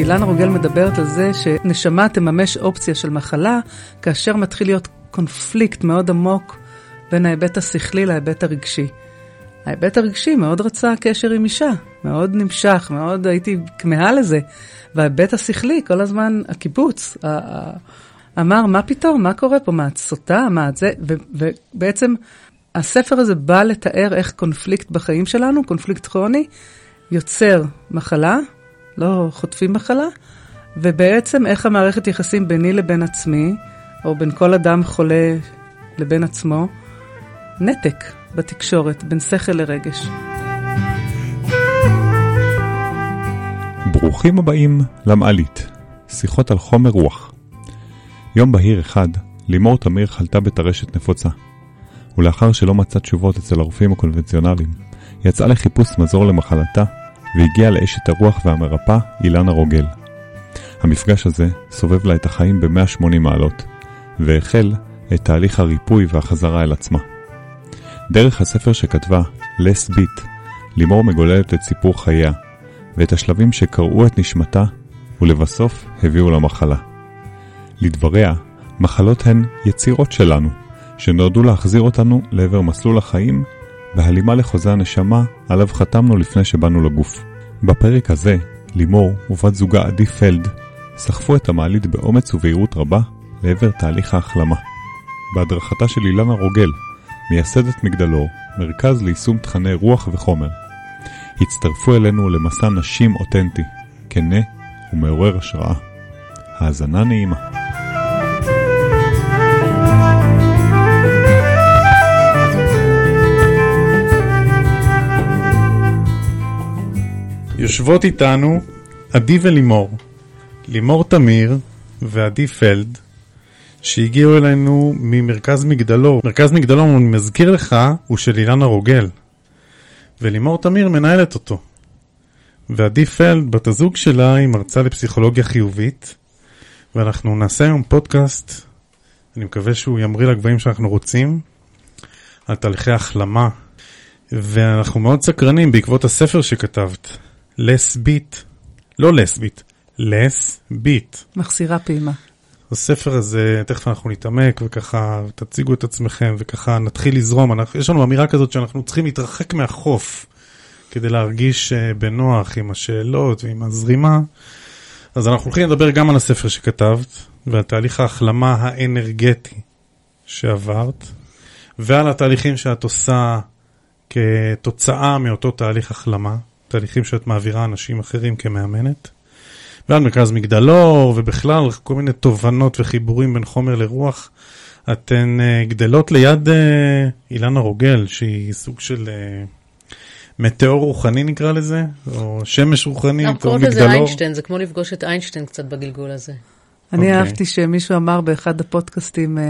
אילנה רוגל מדברת על זה שנשמה תממש אופציה של מחלה, כאשר מתחיל להיות קונפליקט מאוד עמוק בין ההיבט השכלי להיבט הרגשי. ההיבט הרגשי מאוד רצה קשר עם אישה, מאוד נמשך, מאוד הייתי כמהה לזה. וההיבט השכלי, כל הזמן הקיבוץ, אמר, מה פתאום, מה קורה פה, מה את סוטה, מה את זה, ובעצם הספר הזה בא לתאר איך קונפליקט בחיים שלנו, קונפליקט כרוני, יוצר מחלה, לא חוטפים מחלה, ובעצם איך המערכת יחסים ביני לבין עצמי, או בין כל אדם חולה לבין עצמו, נתק בתקשורת בין שכל לרגש. ברוכים הבאים למעלית, שיחות על חומר רוח. יום בהיר אחד, לימור תמיר חלתה בטרשת נפוצה. ולאחר שלא מצאה תשובות אצל הרופאים הקונבנציונליים, יצאה לחיפוש מזור למחלתה, והגיעה לאשת הרוח והמרפאה אילנה רוגל. המפגש הזה סובב לה את החיים ב-180 מעלות, והחל את תהליך הריפוי והחזרה אל עצמה. דרך הספר שכתבה, לס ביט, לימור מגוללת את סיפור חייה, ואת השלבים שקרעו את נשמתה, ולבסוף הביאו למחלה. לדבריה, מחלות הן יצירות שלנו, שנועדו להחזיר אותנו לעבר מסלול החיים והלימה לחוזה הנשמה עליו חתמנו לפני שבאנו לגוף. בפרק הזה, לימור ובת זוגה עדי פלד סחפו את המעלית באומץ ובהירות רבה לעבר תהליך ההחלמה. בהדרכתה של אילנה רוגל, מייסדת מגדלור, מרכז ליישום תכני רוח וחומר. הצטרפו אלינו למסע נשים אותנטי, כנה ומעורר השראה. האזנה נעימה. יושבות איתנו עדי ולימור, לימור תמיר ועדי פלד, שהגיעו אלינו ממרכז מגדלור. מרכז מגדלור, אני מזכיר לך, הוא של אילנה רוגל. ולימור תמיר מנהלת אותו. ועדי פלד, בת הזוג שלה, היא מרצה לפסיכולוגיה חיובית, ואנחנו נעשה היום פודקאסט, אני מקווה שהוא ימריא לגבהים שאנחנו רוצים, על תהליכי החלמה, ואנחנו מאוד סקרנים בעקבות הספר שכתבת, לס ביט, לא לס ביט, לס ביט. מחסירה פעימה. הספר הזה, תכף אנחנו נתעמק וככה תציגו את עצמכם וככה נתחיל לזרום. אנחנו, יש לנו אמירה כזאת שאנחנו צריכים להתרחק מהחוף כדי להרגיש uh, בנוח עם השאלות ועם הזרימה. אז אנחנו הולכים לדבר גם על הספר שכתבת ועל תהליך ההחלמה האנרגטי שעברת ועל התהליכים שאת עושה כתוצאה מאותו תהליך החלמה, תהליכים שאת מעבירה אנשים אחרים כמאמנת. ועל מרכז מגדלור, ובכלל כל מיני תובנות וחיבורים בין חומר לרוח. אתן uh, גדלות ליד uh, אילנה רוגל, שהיא סוג של uh, מטאור רוחני נקרא לזה, או שמש רוחני, או מגדלור. קוראים לזה איינשטיין, זה כמו לפגוש את איינשטיין קצת בגלגול הזה. אני okay. אוקיי. אהבתי שמישהו אמר באחד הפודקאסטים uh,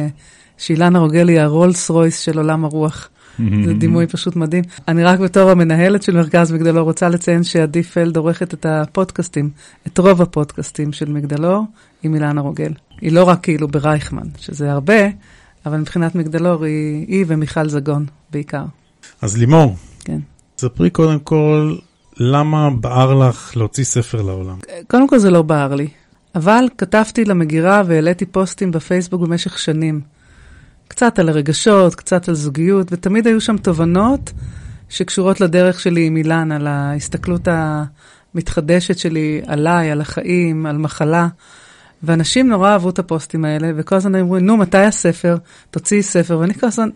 שאילנה רוגל היא הרולס רויס של עולם הרוח. זה דימוי פשוט מדהים. אני רק בתור המנהלת של מרכז מגדלור רוצה לציין שעדי פלד עורכת את הפודקאסטים, את רוב הפודקאסטים של מגדלור, עם אילנה רוגל. היא לא רק כאילו ברייכמן, שזה הרבה, אבל מבחינת מגדלור היא, היא ומיכל זגון בעיקר. אז לימור, כן. ספרי קודם כל, למה בער לך להוציא ספר לעולם? קודם כל זה לא בער לי, אבל כתבתי למגירה והעליתי פוסטים בפייסבוק במשך שנים. קצת על הרגשות, קצת על זוגיות, ותמיד היו שם תובנות שקשורות לדרך שלי עם אילן, על ההסתכלות המתחדשת שלי עליי, על החיים, על מחלה. ואנשים נורא אהבו את הפוסטים האלה, וכל הזמן אמרו, נו, מתי הספר? תוציאי ספר. ואני כל הזמן,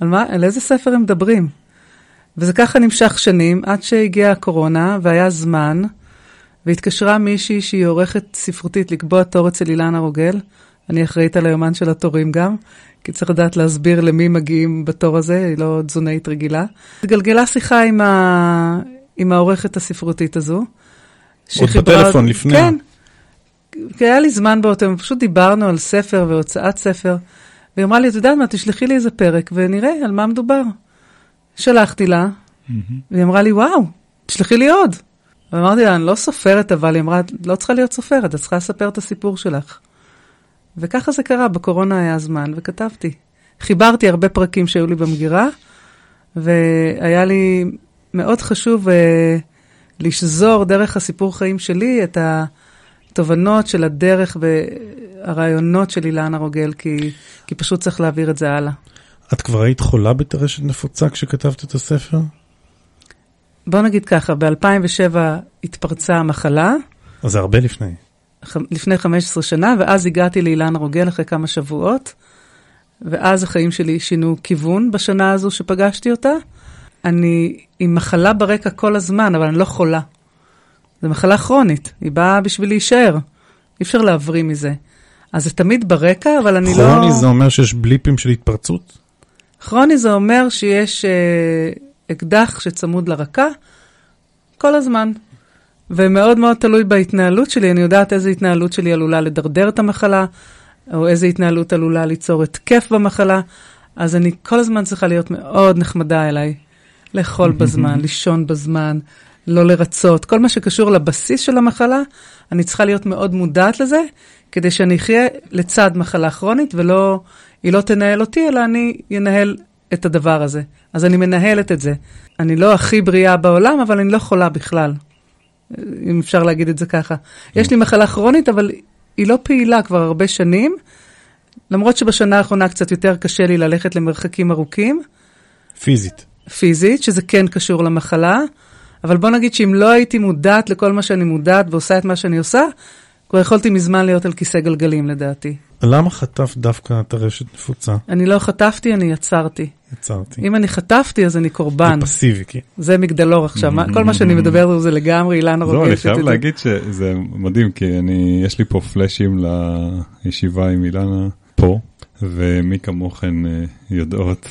על מה, על איזה ספר הם מדברים? וזה ככה נמשך שנים, עד שהגיעה הקורונה, והיה זמן, והתקשרה מישהי שהיא עורכת ספרותית לקבוע תור אצל אילנה רוגל. אני אחראית על היומן של התורים גם. כי צריך לדעת להסביר למי מגיעים בתור הזה, היא לא תזונאית רגילה. התגלגלה שיחה עם, ה... עם העורכת הספרותית הזו. עוד בטלפון לפני. כן. כי היה לי זמן באותו, פשוט דיברנו על ספר והוצאת ספר, והיא אמרה לי, את יודעת מה, תשלחי לי איזה פרק ונראה על מה מדובר. שלחתי לה, mm-hmm. והיא אמרה לי, וואו, תשלחי לי עוד. ואמרתי לה, אני לא סופרת, אבל היא אמרה, לא צריכה להיות סופרת, את צריכה לספר את הסיפור שלך. וככה זה קרה, בקורונה היה זמן, וכתבתי. חיברתי הרבה פרקים שהיו לי במגירה, והיה לי מאוד חשוב uh, לשזור דרך הסיפור חיים שלי את, התובנות של הדרך והרעיונות של אילנה רוגל, כי, כי פשוט צריך להעביר את זה הלאה. את כבר היית חולה בטרשת נפוצה כשכתבת את הספר? בוא נגיד ככה, ב-2007 התפרצה המחלה. אז זה הרבה לפני. לפני 15 שנה, ואז הגעתי לאילנה רוגל אחרי כמה שבועות, ואז החיים שלי שינו כיוון בשנה הזו שפגשתי אותה. אני עם מחלה ברקע כל הזמן, אבל אני לא חולה. זו מחלה כרונית, היא באה בשביל להישאר. אי אפשר להבריא מזה. אז זה תמיד ברקע, אבל אני כרוני לא... כרוני זה אומר שיש בליפים של התפרצות? כרוני זה אומר שיש אה, אקדח שצמוד לרקה כל הזמן. ומאוד מאוד תלוי בהתנהלות שלי, אני יודעת איזה התנהלות שלי עלולה לדרדר את המחלה, או איזה התנהלות עלולה ליצור התקף במחלה, אז אני כל הזמן צריכה להיות מאוד נחמדה אליי. לאכול בזמן, לישון בזמן, לא לרצות, כל מה שקשור לבסיס של המחלה, אני צריכה להיות מאוד מודעת לזה, כדי שאני אחיה לצד מחלה כרונית, ולא, היא לא תנהל אותי, אלא אני אנהל את הדבר הזה. אז אני מנהלת את זה. אני לא הכי בריאה בעולם, אבל אני לא חולה בכלל, אם אפשר להגיד את זה ככה. יש לי מחלה כרונית, אבל היא לא פעילה כבר הרבה שנים, למרות שבשנה האחרונה קצת יותר קשה לי ללכת למרחקים ארוכים. פיזית. פיזית, שזה כן קשור למחלה, אבל בוא נגיד שאם לא הייתי מודעת לכל מה שאני מודעת ועושה את מה שאני עושה, כבר יכולתי מזמן להיות על כיסא גלגלים לדעתי. למה חטפת דווקא את הרשת נפוצה? אני לא חטפתי, אני יצרתי. יצרתי. אם אני חטפתי, אז אני קורבן. זה פסיבי, כן. זה מגדלור עכשיו, כל מה שאני מדבר עליו זה לגמרי אילנה רוגשת. זהו, אני חייב להגיד שזה מדהים, כי אני, יש לי פה פלאשים לישיבה עם אילנה פה, ומי כמוכן אה, יודעות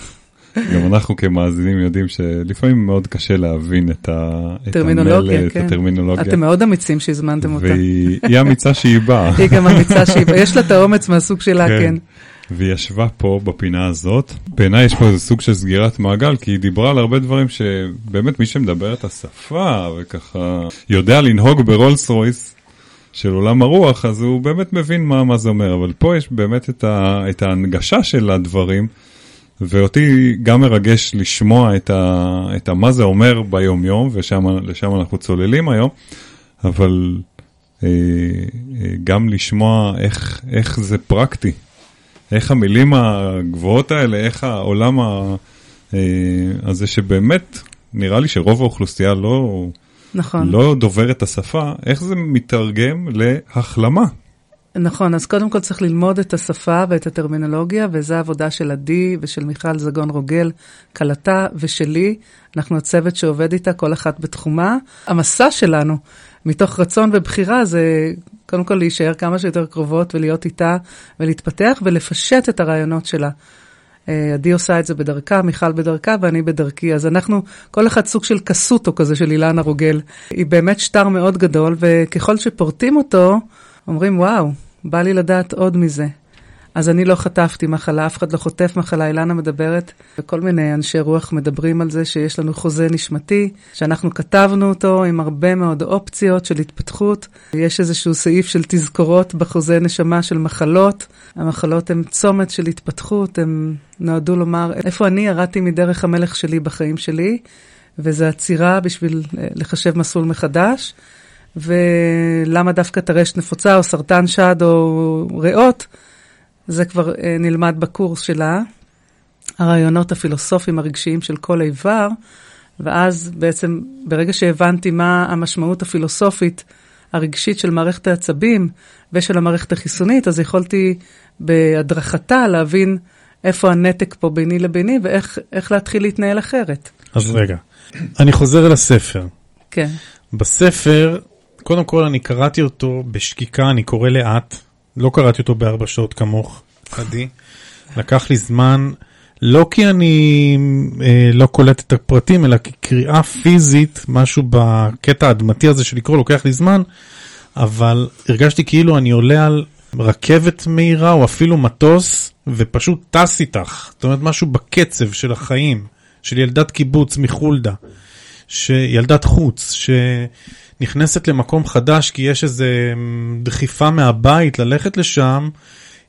גם אנחנו כמאזינים יודעים שלפעמים מאוד קשה להבין את, ה, כן. את הטרמינולוגיה. אתם מאוד אמיצים שהזמנתם אותה. והיא אמיצה שהיא באה. היא גם אמיצה שהיא באה, יש לה את האומץ מהסוג שלה, כן. כן. והיא ישבה פה בפינה הזאת. בעיניי יש פה איזה סוג של סגירת מעגל, כי היא דיברה על הרבה דברים שבאמת מי שמדבר את השפה וככה יודע לנהוג ברולס רויס של עולם הרוח, אז הוא באמת מבין מה, מה זה אומר. אבל פה יש באמת את, ה, את ההנגשה של הדברים. ואותי גם מרגש לשמוע את, ה, את ה, מה זה אומר ביום-יום, ולשם אנחנו צוללים היום, אבל אה, אה, גם לשמוע איך, איך זה פרקטי, איך המילים הגבוהות האלה, איך העולם ה, אה, הזה שבאמת, נראה לי שרוב האוכלוסייה לא, נכון. לא דובר את השפה, איך זה מתרגם להחלמה. נכון, אז קודם כל צריך ללמוד את השפה ואת הטרמינולוגיה, וזו העבודה של עדי ושל מיכל זגון רוגל, כלתה ושלי. אנחנו הצוות שעובד איתה, כל אחת בתחומה. המסע שלנו, מתוך רצון ובחירה, זה קודם כל להישאר כמה שיותר קרובות ולהיות איתה ולהתפתח ולפשט את הרעיונות שלה. אה, עדי עושה את זה בדרכה, מיכל בדרכה ואני בדרכי. אז אנחנו, כל אחד סוג של קסוטו כזה של אילנה רוגל. היא באמת שטר מאוד גדול, וככל שפורטים אותו, אומרים, וואו, בא לי לדעת עוד מזה. אז אני לא חטפתי מחלה, אף אחד לא חוטף מחלה, אילנה מדברת, וכל מיני אנשי רוח מדברים על זה שיש לנו חוזה נשמתי, שאנחנו כתבנו אותו עם הרבה מאוד אופציות של התפתחות. יש איזשהו סעיף של תזכורות בחוזה נשמה של מחלות. המחלות הן צומת של התפתחות, הן נועדו לומר איפה אני ירדתי מדרך המלך שלי בחיים שלי, וזו עצירה בשביל לחשב מסלול מחדש. ולמה דווקא טרשת נפוצה או סרטן שד או ריאות, זה כבר אה, נלמד בקורס שלה. הרעיונות הפילוסופיים הרגשיים של כל איבר, ואז בעצם ברגע שהבנתי מה המשמעות הפילוסופית הרגשית של מערכת העצבים ושל המערכת החיסונית, אז יכולתי בהדרכתה להבין איפה הנתק פה ביני לביני ואיך להתחיל להתנהל אחרת. אז רגע, אני חוזר אל הספר. כן. בספר קודם כל, אני קראתי אותו בשקיקה, אני קורא לאט. לא קראתי אותו בארבע שעות כמוך, עדי. לקח לי זמן, לא כי אני אה, לא קולט את הפרטים, אלא כקריאה פיזית, משהו בקטע האדמתי הזה של לקרוא לוקח לי זמן, אבל הרגשתי כאילו אני עולה על רכבת מהירה או אפילו מטוס, ופשוט טס איתך. זאת אומרת, משהו בקצב של החיים, של ילדת קיבוץ מחולדה, ילדת חוץ, ש... נכנסת למקום חדש כי יש איזה דחיפה מהבית ללכת לשם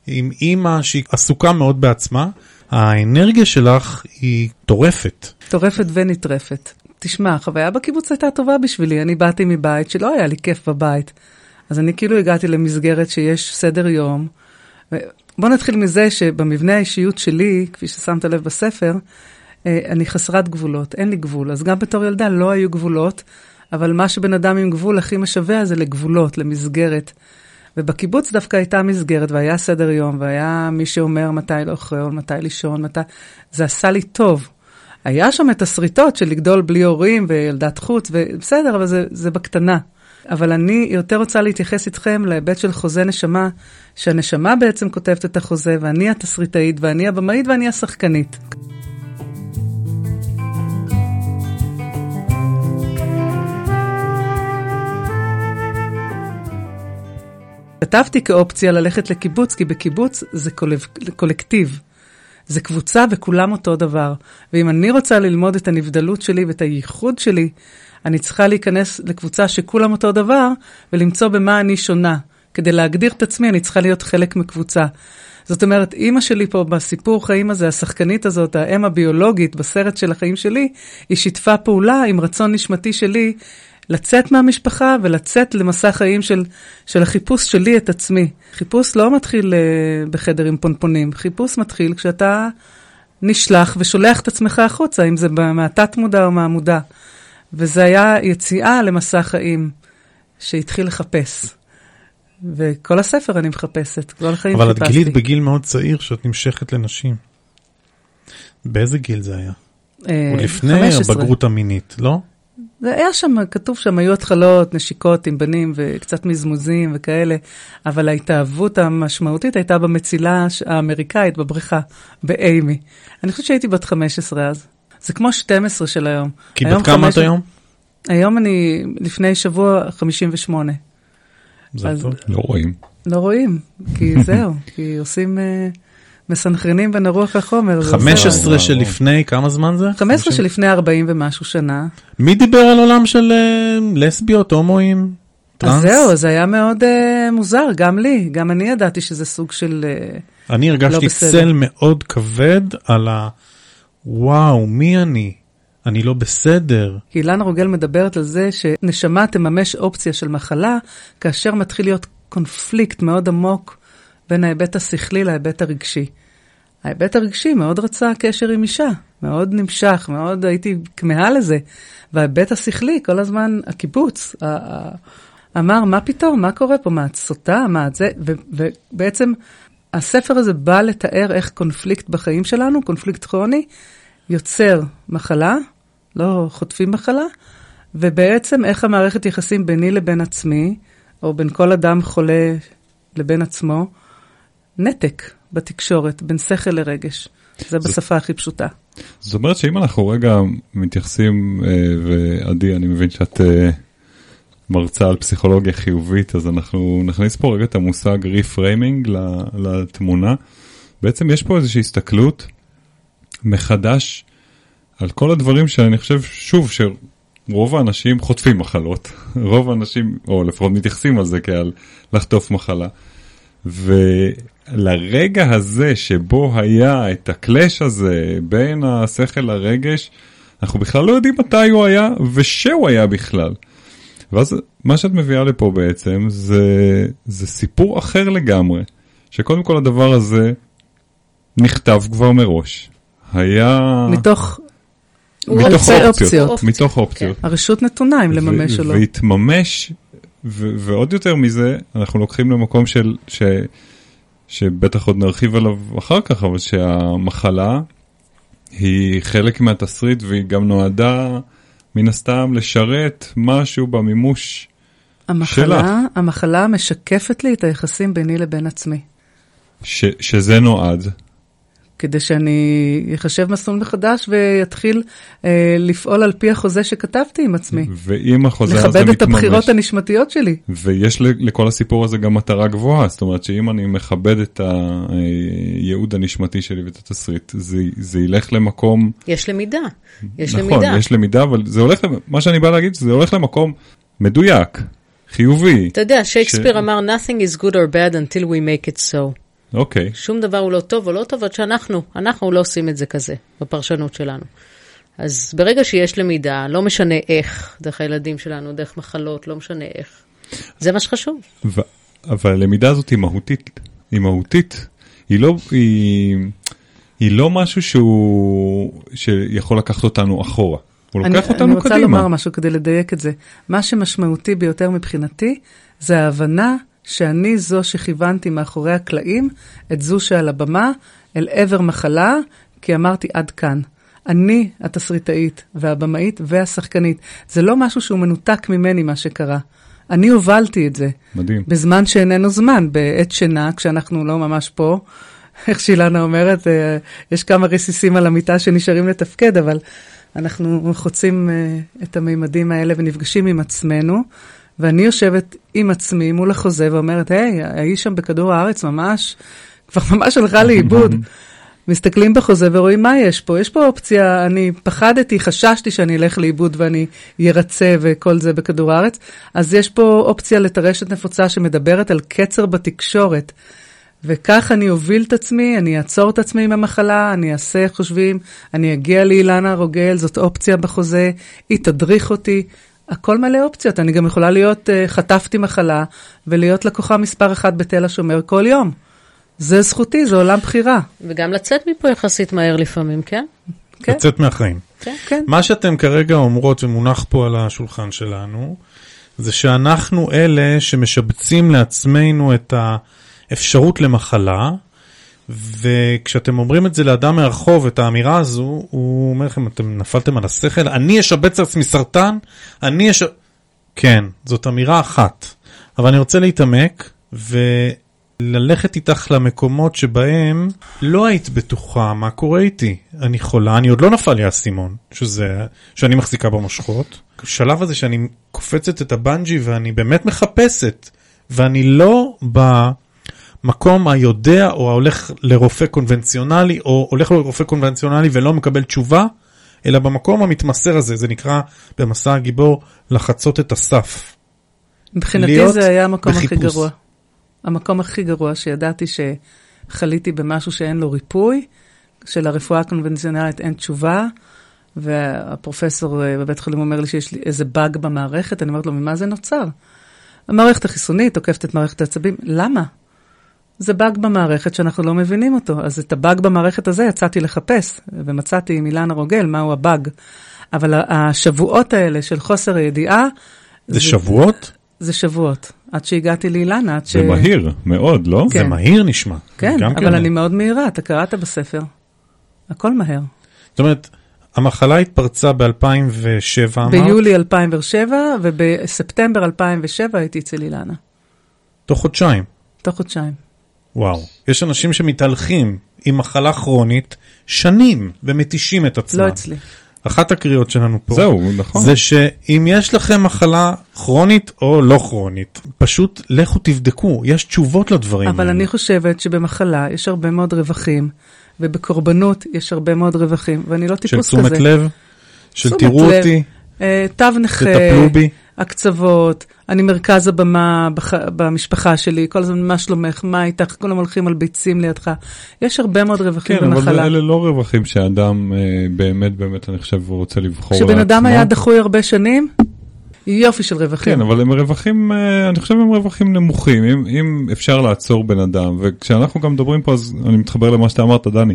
עם אימא שהיא עסוקה מאוד בעצמה, האנרגיה שלך היא טורפת. טורפת ונטרפת. תשמע, החוויה בקיבוץ הייתה טובה בשבילי. אני באתי מבית שלא היה לי כיף בבית. אז אני כאילו הגעתי למסגרת שיש סדר יום. בוא נתחיל מזה שבמבנה האישיות שלי, כפי ששמת לב בספר, אה, אני חסרת גבולות, אין לי גבול. אז גם בתור ילדה לא היו גבולות, אבל מה שבן אדם עם גבול הכי משווע זה לגבולות, למסגרת. ובקיבוץ דווקא הייתה מסגרת, והיה סדר יום, והיה מי שאומר מתי לאכול, מתי לישון, מתי... זה עשה לי טוב. היה שם את הסריטות של לגדול בלי הורים וילדת חוץ, ובסדר, אבל זה, זה בקטנה. אבל אני יותר רוצה להתייחס איתכם להיבט של חוזה נשמה, שהנשמה בעצם כותבת את החוזה, ואני התסריטאית, ואני הבמאית, ואני השחקנית. כתבתי כאופציה ללכת לקיבוץ, כי בקיבוץ זה קולב, קולקטיב. זה קבוצה וכולם אותו דבר. ואם אני רוצה ללמוד את הנבדלות שלי ואת הייחוד שלי, אני צריכה להיכנס לקבוצה שכולם אותו דבר ולמצוא במה אני שונה. כדי להגדיר את עצמי, אני צריכה להיות חלק מקבוצה. זאת אומרת, אימא שלי פה בסיפור חיים הזה, השחקנית הזאת, האם הביולוגית בסרט של החיים שלי, היא שיתפה פעולה עם רצון נשמתי שלי לצאת מהמשפחה ולצאת למסע חיים של, של החיפוש שלי את עצמי. חיפוש לא מתחיל uh, בחדר עם פונפונים, חיפוש מתחיל כשאתה נשלח ושולח את עצמך החוצה, אם זה מהתת מודע או מהמודע. וזה היה יציאה למסע חיים שהתחיל לחפש. וכל הספר אני מחפשת, כל החיים חיפשתי. אבל את גילית בגיל מאוד צעיר שאת נמשכת לנשים. באיזה גיל זה היה? אה, עוד לפני הבגרות המינית, לא? זה היה שם, כתוב שם, היו התחלות, נשיקות עם בנים וקצת מזמוזים וכאלה, אבל ההתאהבות המשמעותית הייתה במצילה האמריקאית, בבריכה, באיימי. אני חושבת שהייתי בת 15 אז. זה כמו 12 של היום. כי בת כמה את היום? היום אני, לפני שבוע, 58. זה טוב. לא רואים. לא רואים, כי זהו, כי עושים... Uh, מסנכרנים בין הרוח לחומר. 15 שלפני, כמה זמן זה? 15 שלפני 40 ומשהו שנה. מי דיבר על עולם של uh, לסביות, הומואים? טרנס? אז זהו, זה היה מאוד uh, מוזר, גם לי, גם אני ידעתי שזה סוג של uh, אני הרגשתי לא צל מאוד כבד על ה... וואו, מי אני? אני לא בסדר. כי אילנה רוגל מדברת על זה שנשמה תממש אופציה של מחלה, כאשר מתחיל להיות קונפליקט מאוד עמוק בין ההיבט השכלי להיבט הרגשי. ההיבט הרגשי מאוד רצה קשר עם אישה, מאוד נמשך, מאוד הייתי כמהה לזה. וההיבט השכלי, כל הזמן הקיבוץ, אמר, מה פתאום, מה קורה פה, מה את סוטה, מה את זה, ובעצם הספר הזה בא לתאר איך קונפליקט בחיים שלנו, קונפליקט כרוני, יוצר מחלה, לא חוטפים מחלה, ובעצם איך המערכת יחסים ביני לבין עצמי, או בין כל אדם חולה לבין עצמו, נתק בתקשורת בין שכל לרגש. זה בשפה הכי פשוטה. זאת אומרת שאם אנחנו רגע מתייחסים, אה, ועדי, אני מבין שאת אה, מרצה על פסיכולוגיה חיובית, אז אנחנו נכניס פה רגע את המושג ריפריימינג לתמונה. בעצם יש פה איזושהי הסתכלות מחדש על כל הדברים שאני חושב, שוב, שרוב האנשים חוטפים מחלות. רוב האנשים, או לפחות מתייחסים על זה כעל לחטוף מחלה. ולרגע הזה שבו היה את הקלאש הזה בין השכל לרגש, אנחנו בכלל לא יודעים מתי הוא היה ושהוא היה בכלל. ואז מה שאת מביאה לפה בעצם זה, זה סיפור אחר לגמרי, שקודם כל הדבר הזה נכתב כבר מראש. היה... מתוך... מתוך אופציות, אופציות. מתוך אופציות. כן. הרשות נתונה אם לממש או לא. והתממש ועוד יותר מזה, אנחנו לוקחים למקום של, ש- שבטח עוד נרחיב עליו אחר כך, אבל שהמחלה היא חלק מהתסריט והיא גם נועדה מן הסתם לשרת משהו במימוש המחלה, שלך. המחלה משקפת לי את היחסים ביני לבין עצמי. ש- שזה נועד. כדי שאני אחשב מסלול מחדש ויתחיל אה, לפעול על פי החוזה שכתבתי עם עצמי. ואם החוזה הזה מתממש... לכבד את הבחירות הנשמתיות שלי. ויש לכל הסיפור הזה גם מטרה גבוהה, זאת אומרת שאם אני מכבד את הייעוד הנשמתי שלי ואת התסריט, זה, זה ילך למקום... יש למידה, יש נכון, למידה. נכון, יש למידה, אבל זה הולך, מה שאני בא להגיד, זה הולך למקום מדויק, חיובי. אתה יודע, שייקספיר ש... אמר, nothing is good or bad until we make it so. אוקיי. Okay. שום דבר הוא לא טוב או לא טוב עד שאנחנו, אנחנו לא עושים את זה כזה, בפרשנות שלנו. אז ברגע שיש למידה, לא משנה איך, דרך הילדים שלנו, דרך מחלות, לא משנה איך. זה מה שחשוב. ו- אבל הלמידה הזאת היא מהותית, היא מהותית, היא לא, היא, היא לא משהו שהוא, שיכול לקחת אותנו אחורה. הוא אני, לוקח אותנו אני רוצה קדימה. לומר משהו כדי לדייק את זה. מה שמשמעותי ביותר מבחינתי, זה ההבנה שאני זו שכיוונתי מאחורי הקלעים את זו שעל הבמה אל עבר מחלה, כי אמרתי עד כאן. אני התסריטאית והבמאית והשחקנית. זה לא משהו שהוא מנותק ממני, מה שקרה. אני הובלתי את זה. מדהים. בזמן שאיננו זמן, בעת שינה, כשאנחנו לא ממש פה. איך שאילנה אומרת, אה, יש כמה רסיסים על המיטה שנשארים לתפקד, אבל אנחנו חוצים אה, את המימדים האלה ונפגשים עם עצמנו, ואני יושבת עם עצמי מול החוזה ואומרת, היי, האיש שם בכדור הארץ ממש, כבר ממש הלכה לאיבוד. מסתכלים בחוזה ורואים מה יש פה. יש פה אופציה, אני פחדתי, חששתי שאני אלך לאיבוד ואני ארצה וכל זה בכדור הארץ, אז יש פה אופציה לטרשת נפוצה שמדברת על קצר בתקשורת. וכך אני אוביל את עצמי, אני אעצור את עצמי עם המחלה, אני אעשה חושבים, אני אגיע לאילנה רוגל, זאת אופציה בחוזה, היא תדריך אותי. הכל מלא אופציות, אני גם יכולה להיות, uh, חטפתי מחלה, ולהיות לקוחה מספר אחת בתל השומר כל יום. זה זכותי, זה עולם בחירה. וגם לצאת מפה יחסית מהר לפעמים, כן? כן, לצאת מהחיים. כן. כן. מה שאתם כרגע אומרות ומונח פה על השולחן שלנו, זה שאנחנו אלה שמשבצים לעצמנו את האפשרות למחלה, וכשאתם אומרים את זה לאדם מהרחוב, את האמירה הזו, הוא אומר לכם, אתם נפלתם על השכל, אני אשבץ לעצמי סרטן, אני אש... כן, זאת אמירה אחת. אבל אני רוצה להתעמק וללכת איתך למקומות שבהם לא היית בטוחה מה קורה איתי. אני חולה, אני עוד לא נפל לי האסימון, שזה, שאני מחזיקה במושכות. בשלב הזה שאני קופצת את הבנג'י ואני באמת מחפשת, ואני לא במקום היודע או ההולך לרופא קונבנציונלי, או הולך לרופא קונבנציונלי ולא מקבל תשובה, אלא במקום המתמסר הזה, זה נקרא במסע הגיבור לחצות את הסף. מבחינתי זה היה המקום הכי בחיפוש. גרוע. המקום הכי גרוע שידעתי שחליתי במשהו שאין לו ריפוי, שלרפואה הקונבנציונלית אין תשובה, והפרופסור אה, בבית חולים אומר לי שיש לי איזה באג במערכת, אני אומרת לו, ממה זה נוצר? המערכת החיסונית תוקפת את מערכת העצבים, למה? זה באג במערכת שאנחנו לא מבינים אותו. אז את הבאג במערכת הזה יצאתי לחפש, ומצאתי עם אילנה רוגל מהו הבאג. אבל השבועות האלה של חוסר הידיעה, זה שבועות? זה שבועות. עד שהגעתי לאילנה, עד ש... זה מהיר מאוד, לא? כן. זה מהיר נשמע. כן, אבל אני מאוד מהירה, אתה קראת בספר. הכל מהר. זאת אומרת, המחלה התפרצה ב-2007, אמרת? ביולי 2007, ובספטמבר 2007 הייתי אצל אילנה. תוך חודשיים. תוך חודשיים. וואו. יש אנשים שמתהלכים עם מחלה כרונית שנים ומתישים את עצמם. לא אצלי. אחת הקריאות שלנו פה, זהו, נכון. זה שאם יש לכם מחלה כרונית או לא כרונית, פשוט לכו תבדקו, יש תשובות לדברים אבל האלה. אני חושבת שבמחלה יש הרבה מאוד רווחים, ובקורבנות יש הרבה מאוד רווחים, ואני לא של טיפוס תשומת כזה. לב, של תשומת תראו לב. אותי, אה, תו נכה, תטפלו בי. הקצוות, אני מרכז הבמה בח... במשפחה שלי, כל הזמן מה שלומך, מה איתך, כולם הולכים על ביצים לידך. יש הרבה מאוד רווחים כן, אבל במחלה. אלה לא רווחים שאדם אה, באמת, באמת, אני חושב, הוא רוצה לבחור כשבן אדם לעצמו. היה דחוי הרבה שנים, יופי של רווחים. כן, אבל הם רווחים, אה, אני חושב הם רווחים נמוכים, אם, אם אפשר לעצור בן אדם, וכשאנחנו גם מדברים פה, אז אני מתחבר למה שאתה אמרת, דני.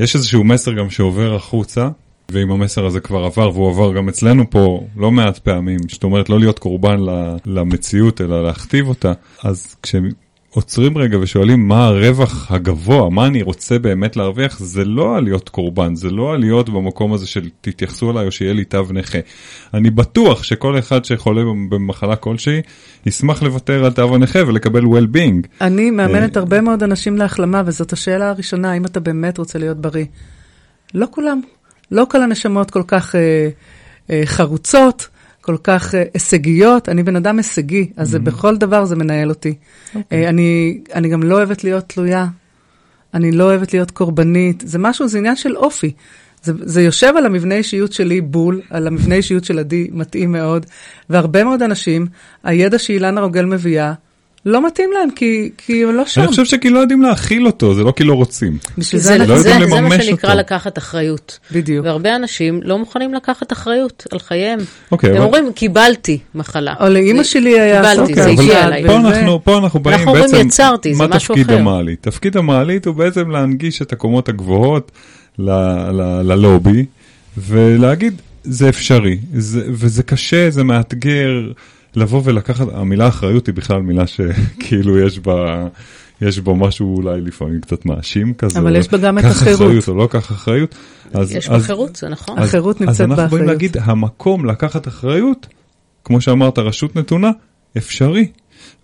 יש איזשהו מסר גם שעובר החוצה, ואם המסר הזה כבר עבר, והוא עבר גם אצלנו פה לא מעט פעמים, זאת אומרת לא להיות קורבן למציאות, אלא להכתיב אותה, אז כשעוצרים רגע ושואלים מה הרווח הגבוה, מה אני רוצה באמת להרוויח, זה לא להיות קורבן, זה לא להיות במקום הזה של תתייחסו אליי או שיהיה לי תו נכה. אני בטוח שכל אחד שחולה במחלה כלשהי, ישמח לוותר על תו הנכה ולקבל well-being. אני מאמנת אה, הרבה מאוד אנשים להחלמה, וזאת השאלה הראשונה, האם אתה באמת רוצה להיות בריא. לא כולם. לא כל הנשמות כל כך אה, אה, חרוצות, כל כך אה, הישגיות. אני בן אדם הישגי, אז זה בכל דבר זה מנהל אותי. אה, אני, אני גם לא אוהבת להיות תלויה. אני לא אוהבת להיות קורבנית. זה משהו, זה עניין של אופי. זה, זה יושב על המבנה אישיות שלי בול, על המבנה אישיות של עדי מתאים מאוד, והרבה מאוד אנשים, הידע שאילנה רוגל מביאה, לא מתאים להם, כי, כי הם לא שם. אני חושב שכי לא יודעים להכיל אותו, זה לא כי לא רוצים. בשביל זה, זה זה, לא זה, זה מה שנקרא אותו. לקחת אחריות. בדיוק. והרבה אנשים לא מוכנים לקחת אחריות על חייהם. אוקיי, הם אבל- אומרים, קיבלתי מחלה. או לאימא שלי היה קיבלתי, סוכר זה הגיע בצד, אליי. פה וזה- אנחנו, פה אנחנו באים אנחנו אומרים בעצם, יצרתי, זה מה משהו תפקיד אחר. המעלית? תפקיד המעלית הוא בעצם להנגיש את הקומות הגבוהות ל, ל, ללובי, ולהגיד, זה אפשרי, זה, וזה קשה, זה מאתגר, לבוא ולקחת, המילה אחריות היא בכלל מילה שכאילו יש בה... יש בו משהו אולי לפעמים קצת מאשים כזה. אבל יש בה גם את קח החירות. אחריות או לא קח אחריות. אז, יש אז, בחירות, זה נכון. אז- החירות אז נמצאת אנחנו באים באחריות. להגיד, המקום לקחת אחריות, כמו שאמרת, רשות נתונה, אפשרי.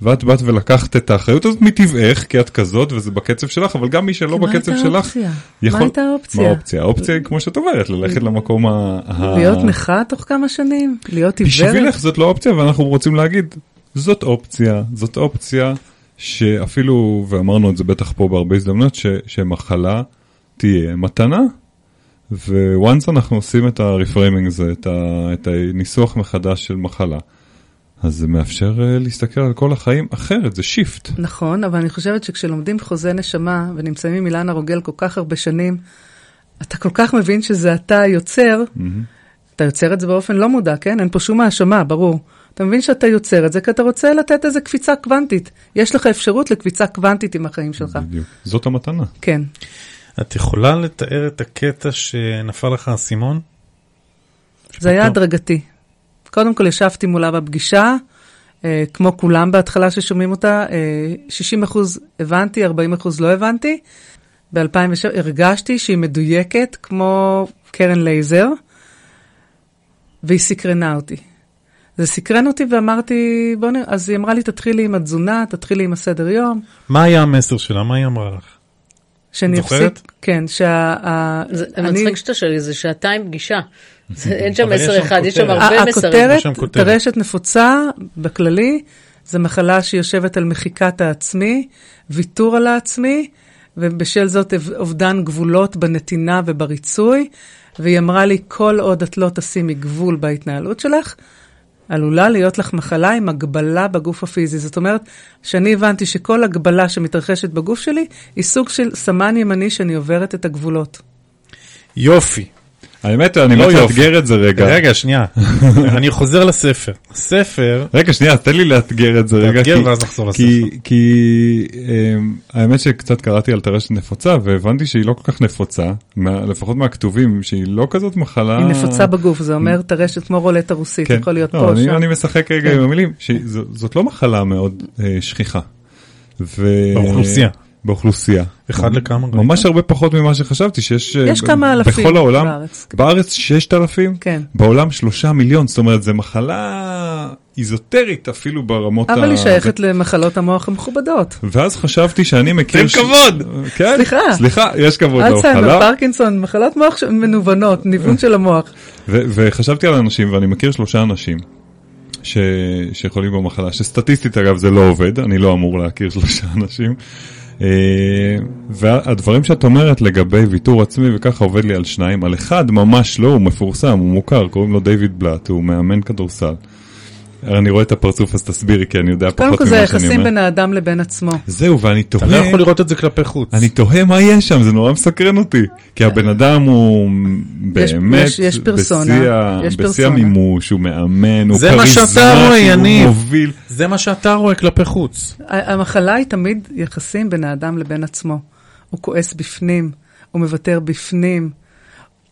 ואת באת ולקחת את האחריות הזאת מטבעך, כי את כזאת וזה בקצב שלך, אבל גם מי שלא מה בקצב הייתה שלך, האופציה? יכול... מה הייתה האופציה? מה האופציה? האופציה היא, כמו שאת אומרת, ללכת למקום ה... ה- להיות נכה תוך כמה שנים? להיות עיוורת? בשבילך זאת לא אופציה, ואנחנו רוצים להגיד, זאת אופציה, זאת אופציה שאפילו, ואמרנו את זה בטח פה בהרבה הזדמנויות, ש, שמחלה תהיה מתנה. once אנחנו עושים את ה reframing הזה, את, ה, את הניסוח מחדש של מחלה, אז זה מאפשר אה, להסתכל על כל החיים אחרת, זה shift. נכון, אבל אני חושבת שכשלומדים חוזה נשמה ונמצאים עם אילנה רוגל כל כך הרבה שנים, אתה כל כך מבין שזה אתה יוצר, אתה יוצר את זה באופן לא מודע, כן? אין פה שום האשמה, ברור. אתה מבין שאתה יוצר את זה כי אתה רוצה לתת איזה קפיצה קוונטית. יש לך אפשרות לקפיצה קוונטית עם החיים שלך. בדיוק. זאת המתנה. כן. את יכולה לתאר את הקטע שנפל לך האסימון? זה היה הדרגתי. קודם כל ישבתי מולה בפגישה, אה, כמו כולם בהתחלה ששומעים אותה, אה, 60 אחוז הבנתי, 40 אחוז לא הבנתי. ב-2007 הרגשתי שהיא מדויקת כמו קרן לייזר, והיא סקרנה אותי. זה סקרן אותי ואמרתי, בוא נראה, אז היא אמרה לי, תתחילי עם התזונה, תתחילי עם הסדר יום, מה היה המסר שלה? מה היא אמרה לך? שאני זוכרת? אפסיק, כן, שה... זה אני- מצחיק שאתה שואל, זה שעתיים פגישה. אין שם מסר אחד, יש שם. הרבה מסרים. הכותרת. טרשת נפוצה בכללי, זה מחלה שיושבת על מחיקת העצמי, ויתור על העצמי, ובשל זאת אובדן גבולות בנתינה ובריצוי. והיא אמרה לי, כל עוד את לא תשימי גבול בהתנהלות שלך, עלולה להיות לך מחלה עם הגבלה בגוף הפיזי. זאת אומרת, שאני הבנתי שכל הגבלה שמתרחשת בגוף שלי, היא סוג של סמן ימני שאני עוברת את הגבולות. יופי. האמת, אני לא יופי. לאתגר את זה רגע. רגע, שנייה. אני חוזר לספר. הספר, רגע, שנייה, תן לי לאתגר את זה רגע. תאתגר כי- ואז נחזור כי, לספר. כי אמ, האמת שקצת קראתי על טרשת נפוצה והבנתי שהיא לא כל כך נפוצה, לפחות מהכתובים, שהיא לא כזאת מחלה... היא נפוצה בגוף, זה אומר טרשת כמו רולטה רוסית, יכול להיות לא, פה, אני, שם. אני משחק רגע כן. עם המילים, שזאת לא מחלה מאוד אה, שכיחה. ו... באוכלוסייה. באוכלוסייה. אחד לכמה? ממש הרבה פחות ממה שחשבתי, שיש אה, יש כמה אלפים בכל העולם. בארץ. בארץ 6,000, כן. בעולם 3 מיליון, זאת אומרת, זו מחלה איזוטרית אפילו ברמות אבל ה... היא שייכת למחלות המוח המכובדות. ואז חשבתי שאני מכיר... תן כבוד! כן, סליחה. סליחה, יש כבוד אלצהיימר, למחלה. פרקינסון, מחלות מוח ש- מנוונות, ניוון של המוח. ו- וחשבתי על אנשים, ואני מכיר שלושה אנשים ש- שיכולים במחלה, שסטטיסטית אגב זה לא עובד, אני לא אמור להכיר שלושה אנשים. אה, והדברים שאת אומרת לגבי ויתור עצמי וככה עובד לי על שניים, על אחד ממש לא, הוא מפורסם, הוא מוכר, קוראים לו דיוויד בלאט, הוא מאמן כדורסל. אני רואה את הפרצוף אז תסבירי כי אני יודע קודם פחות כל ממה זה שאני יחסים אומר. בין האדם לבין עצמו. זהו, ואני אתה תוהה... לא יכול לראות את זה כלפי חוץ. אני תוהה מה יש שם, זה נורא מסקרן אותי. כי הבן אדם הוא יש- באמת יש- יש פרסונה, בשיא. המימוש, הוא מאמן, הוא זה כריזמטי, רואה, הוא. מוביל. זה מה שאתה רואה כלפי חוץ. המחלה היא תמיד יחסים בין האדם לבין עצמו. הוא כועס בפנים, הוא מוותר בפנים,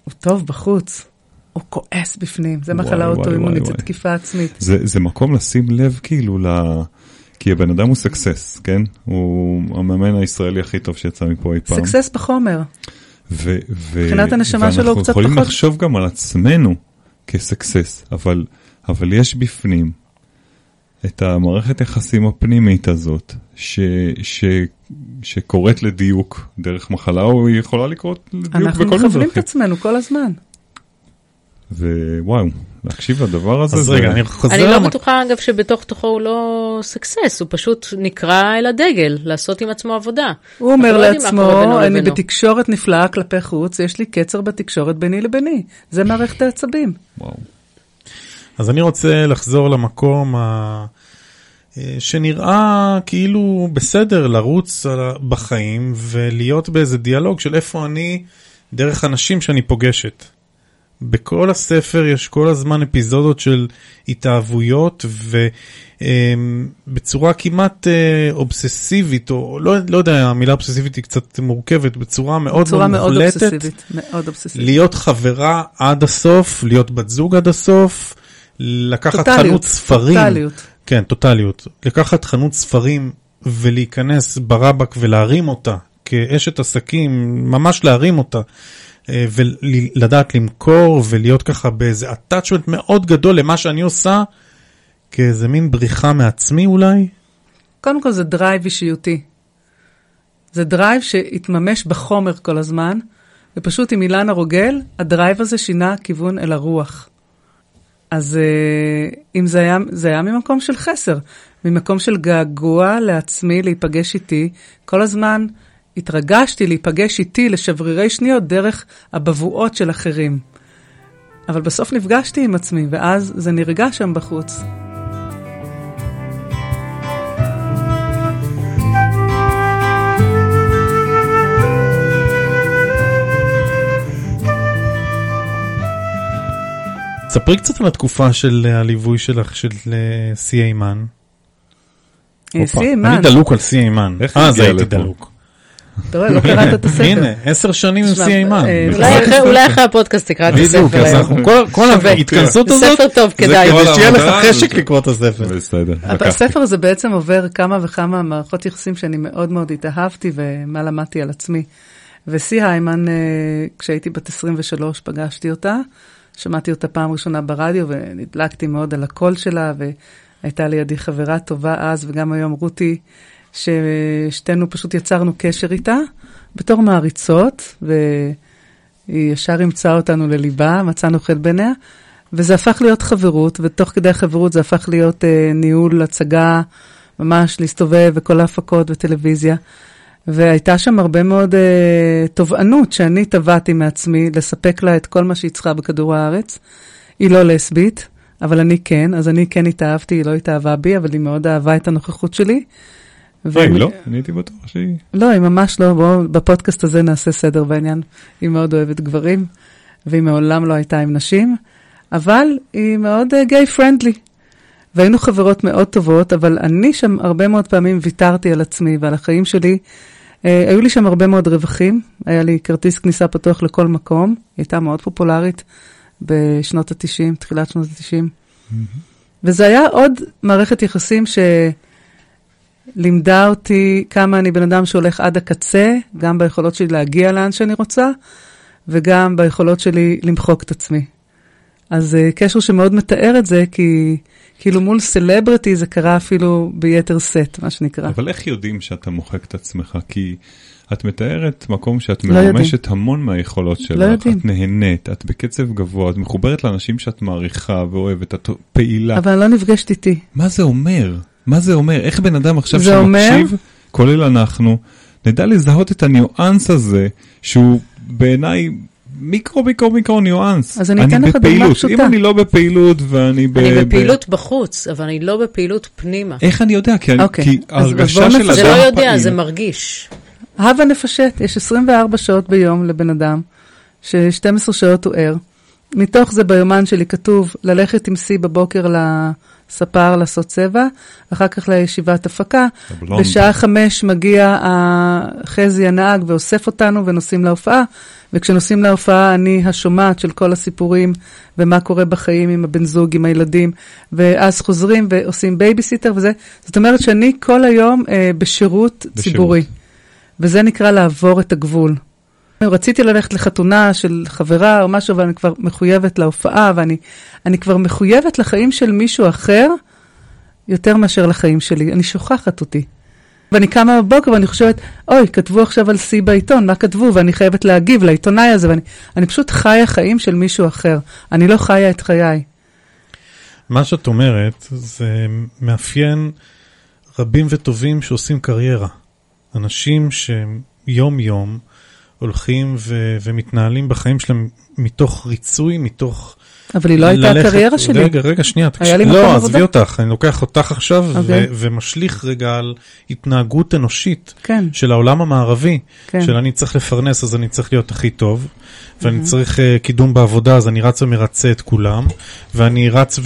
הוא טוב בחוץ, הוא כועס בפנים. זה מחלה אוטואימונית, זה. תקיפה עצמית. זה, זה מקום לשים לב כאילו ל... כי הבן אדם הוא סקסס, כן? הוא המאמן הישראלי הכי טוב שיצא מפה אי פעם. סקסס בחומר. ו- ו- מבחינת הנשמה שלו הוא קצת ואנחנו יכולים פחות- לחשוב גם על עצמנו כסקסס, אבל, אבל יש בפנים את המערכת יחסים הפנימית הזאת, ש, ש, שקורית לדיוק דרך מחלה, או היא יכולה לקרות לדיוק אנחנו בכל מיני מכוונים את. עצמנו כל הזמן. ווואו, להקשיב לדבר הזה, אז. רגע, אני חוזר... אני לא בטוחה, אגב, שבתוך תוכו הוא לא סקסס, הוא פשוט נקרא אל הדגל, לעשות עם עצמו עבודה. הוא אומר לא לעצמו, אני לבינו." בתקשורת נפלאה כלפי חוץ, יש לי קצר בתקשורת ביני לביני. זה מערכת העצבים. וואו. אז אני רוצה לחזור למקום ה... אה, שנראה כאילו בסדר לרוץ בחיים ולהיות באיזה דיאלוג של איפה אני דרך אנשים שאני פוגשת. בכל הספר יש כל הזמן אפיזודות של התאהבויות ובצורה כמעט אה, אובססיבית, או לא, לא יודע, המילה אובססיבית היא קצת מורכבת, בצורה מאוד בצורה מאוד מאוד מוחלטת. אובססיבית. מאוד אובססיבית. להיות חברה עד הסוף, להיות בת זוג עד הסוף, לקחת טוטליות, חנות ספרים. טוטליות. כן, טוטליות. לקחת חנות ספרים ולהיכנס ברבק ולהרים אותה כאשת עסקים, ממש להרים אותה. אה, ולדעת למכור ולהיות ככה באיזה attachment מאוד גדול למה שאני עושה, כאיזה מין בריחה מעצמי אולי. קודם כל זה drive אישיותי. זה drive שהתממש בחומר כל הזמן, ופשוט עם אילנה רוגל, ה drive הזה שינה כיוון אל הרוח. אז אה, אם זה היה, זה היה ממקום של חסר, ממקום של געגוע לעצמי להיפגש איתי, כל הזמן התרגשתי להיפגש איתי לשברירי שניות דרך הבבואות של אחרים. אבל בסוף נפגשתי עם עצמי, ואז זה נרגע שם בחוץ. ספרי קצת על התקופה של אה, הליווי שלך של אה, סי איימן. אה, סי אימן. אני דלוק על סי איימן. איך אז הגיע הייתי לפה? דלוק. אתה רואה, לא קראת את הספר. הנה, עשר שנים עם תשמע, סי איימן. אה, אולי אחרי- הפודקאסט תקרא את בדיוק, הספר אז היום. אנחנו, כל-. ההתכנסות הזאת, ספר טוב, זה כדאי. כדי שיהיה לך חשק לקרוא את הספר. בסדר. הספר הזה בעצם עובר כמה וכמה מערכות יחסים שאני מאוד מאוד התאהבתי ומה למדתי על עצמי. וסי היימן, אה, כשהייתי בת 23, פגשתי אותה. שמעתי אותה פעם ראשונה ברדיו ונדלקתי מאוד על הקול שלה, והייתה לידי חברה טובה אז וגם היום רותי, ששתינו פשוט יצרנו קשר איתה בתור מעריצות, והיא ישר אימצה אותנו לליבה, מצאנו חן בעיניה, וזה הפך להיות חברות, ותוך כדי החברות זה הפך להיות אה, ניהול הצגה, ממש להסתובב וכל ההפקות וטלוויזיה. והייתה שם הרבה מאוד אה, תובענות שאני תבעתי מעצמי לספק לה את כל מה שהיא צריכה בכדור הארץ. היא לא לסבית, אבל אני כן, אז אני כן התאהבתי, היא לא התאהבה בי, אבל היא מאוד אהבה את הנוכחות שלי. היי, לא? אני הייתי בטוח שהיא... לא, היא ממש לא, בואו בפודקאסט הזה נעשה סדר בעניין. היא מאוד אוהבת גברים, והיא מעולם לא הייתה עם נשים, אבל היא מאוד גיי פרנדלי. והיינו חברות מאוד טובות, אבל אני שם הרבה מאוד פעמים ויתרתי על עצמי ועל החיים שלי. אה, היו לי שם הרבה מאוד רווחים, היה לי כרטיס כניסה פתוח לכל מקום, היא הייתה מאוד פופולרית בשנות ה-90, תחילת שנות ה-90. וזה היה עוד מערכת יחסים שלימדה אותי כמה אני בן אדם שהולך עד הקצה, גם ביכולות שלי להגיע לאן שאני רוצה, וגם ביכולות שלי למחוק את עצמי. אז uh, קשר שמאוד מתאר את זה, כי כאילו מול סלבריטי זה קרה אפילו ביתר סט, מה שנקרא. אבל איך יודעים שאתה מוחק את עצמך? כי את מתארת מקום שאת לא יודעים. מממשת המון מהיכולות שלך, יודעים. את נהנית, את בקצב גבוה, את מחוברת לאנשים שאת מעריכה ואוהבת, את פעילה. אבל לא נפגשת איתי. מה זה אומר? מה זה אומר? איך בן אדם עכשיו זה אומר- שמקשיב, כולל אנחנו, נדע לזהות את הניואנס הזה, שהוא בעיניי מיקרו מיקרו מיקרו ניואנס. אז אני אתן לך דוגמה. פשוטה. אם אני לא בפעילות ואני ב... אני ב- בפעילות בחוץ, אבל אני לא בפעילות פנימה. איך אני יודע? כי, אני, אוקיי, כי בואו של נפשט. זה אדם לא פעיל... יודע, זה מרגיש. הבה נפשט, יש 24 שעות ביום לבן אדם, ש-12 שעות הוא ער. מתוך זה ביומן שלי כתוב ללכת עם שיא בבוקר לספר לעשות צבע, אחר כך לישיבת הפקה. הבלונד. בשעה חמש מגיע חזי הנהג ואוסף אותנו ונוסעים להופעה, וכשנוסעים להופעה אני השומעת של כל הסיפורים ומה קורה בחיים עם הבן זוג, עם הילדים, ואז חוזרים ועושים בייביסיטר וזה. זאת אומרת שאני כל היום אה, בשירות, בשירות. ציבורי, וזה נקרא לעבור את הגבול. רציתי ללכת לחתונה של חברה או משהו, אבל אני כבר מחויבת להופעה, ואני אני כבר מחויבת לחיים של מישהו אחר יותר מאשר לחיים שלי. אני שוכחת אותי. ואני קמה בבוקר ואני חושבת, אוי, כתבו עכשיו על שיא בעיתון, מה כתבו? ואני חייבת להגיב לעיתונאי הזה, ואני אני פשוט חיה חיים של מישהו אחר. אני לא חיה את חיי. מה שאת אומרת זה מאפיין רבים וטובים שעושים קריירה. אנשים שיום יום הולכים ו- ומתנהלים בחיים שלהם מתוך ריצוי, מתוך אבל היא לא הייתה הקריירה שלי. רגע, רגע, שנייה. תקשיב. היה לי לא. עזבי אותך, אני לוקח אותך עכשיו ו- אוקיי. ומשליך רגע על התנהגות אנושית כן, של העולם המערבי. כן. של אני צריך לפרנס אז אני צריך להיות הכי טוב, ואני צריך uh, קידום בעבודה אז אני רץ ומרצה את כולם, ואני רץ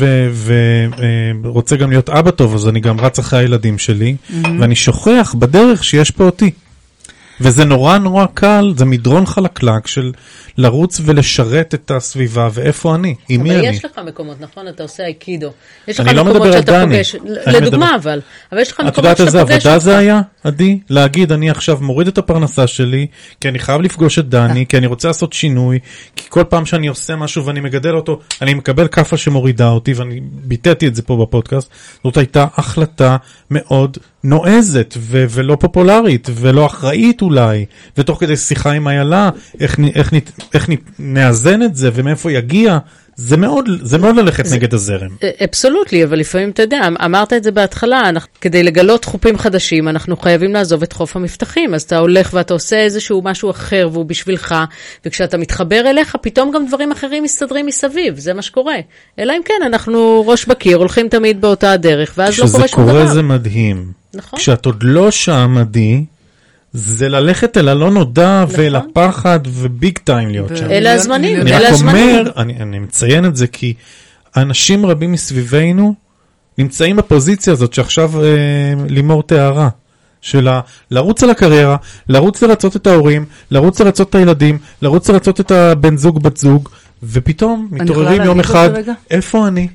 ורוצה גם להיות אבא טוב אז אני גם רץ אחרי הילדים שלי, ואני שוכח בדרך שיש פה אותי. וזה נורא נורא קל, זה מדרון חלקלק של לרוץ ולשרת את הסביבה ואיפה אני, עם מי אבל אני. יש לך מקומות, נכון? אתה עושה אייקידו. יש לך אני לא מקומות מדבר על שאתה דני. פוגש, לדוגמה מדבר- אבל, אבל יש לך את מקומות יודעת שאתה איזה פוגש עבודה זה. היה, עדי? להגיד, אני עכשיו מוריד את הפרנסה שלי, כי אני חייב לפגוש את דני, כי אני רוצה לעשות שינוי, כי כל פעם שאני עושה משהו ואני מגדל אותו, אני מקבל כאפה שמורידה אותי, ואני ביטאתי את זה פה בפודקאסט. זאת הייתה החלטה מאוד נועזת, ו- ולא פופולרית, ולא אחראית אולי, ותוך כדי שיחה עם איילה, איך, נ- איך, נ- איך נ- נאזן את זה, ומאיפה יגיע, זה מאוד, זה מאוד ללכת נגד הזרם. אבסולוטלי, אבל לפעמים, אתה יודע, אמרת את זה בהתחלה, אנחנו, כדי לגלות חופים חדשים, אנחנו חייבים לעזוב את חוף המבטחים. אז אתה הולך ואתה עושה איזשהו משהו אחר והוא בשבילך, וכשאתה מתחבר אליך, פתאום גם דברים אחרים מסתדרים מסביב, זה מה שקורה. אלא אם כן, אנחנו ראש בקיר, הולכים תמיד באותה הדרך, ואז לא כשזה קורה שום קורה דבר. זה מדהים. נכון. כשאת עוד לא שם, עדי, זה ללכת אל הלא נודע נכון. ואל הפחד וביג טיים להיות ו- שם. אלה הזמנים, אני אלה רק הזמנים. אומר, אני, אני מציין את זה כי אנשים רבים מסביבנו נמצאים בפוזיציה הזאת שעכשיו אה, לימור תיארה. של ה- לרוץ על הקריירה, לרוץ לרצות את ההורים, לרוץ לרצות את הילדים, לרוץ לרצות את הבן זוג בת זוג, ופתאום מתעוררים יום אחד, רגע? איפה אני?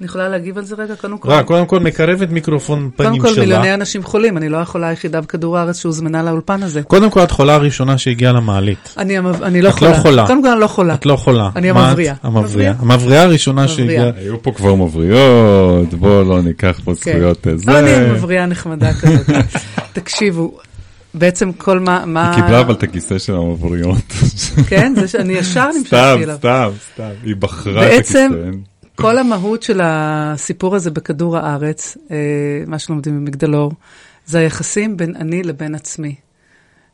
אני יכולה להגיב על זה רגע? קודם כל, רק, קודם כל מקרבת מיקרופון קודם פנים כל שלה. מיליוני אנשים חולים, אני לא החולה היחידה בכדור הארץ שהוזמנה לאולפן הזה. קודם כל את חולה הראשונה שהגיעה למעלית. אני המב- אני לא את לא חולה. חולה. קודם כל אני לא חולה. את לא חולה. אני? המבריאה. המבריאה. מבריאה. המבריאה הראשונה. שהגיעה. היו פה כבר מבריאות, בואו לא ניקח פה כן. זכויות אה, אבל אני. מבריאה נחמדה כזאת. תקשיבו, בעצם כל מה... מה- היא קיבלה אבל את הכיסא של המבריאות. כן, זה שאני ישר סתם, נמשכתי אליו. סתם, סתם. היא בחרה את הכיסא. בעצם, כל המהות של הסיפור הזה בכדור הארץ, אה, מה שלומדים במגדלור, זה היחסים בין אני לבין עצמי.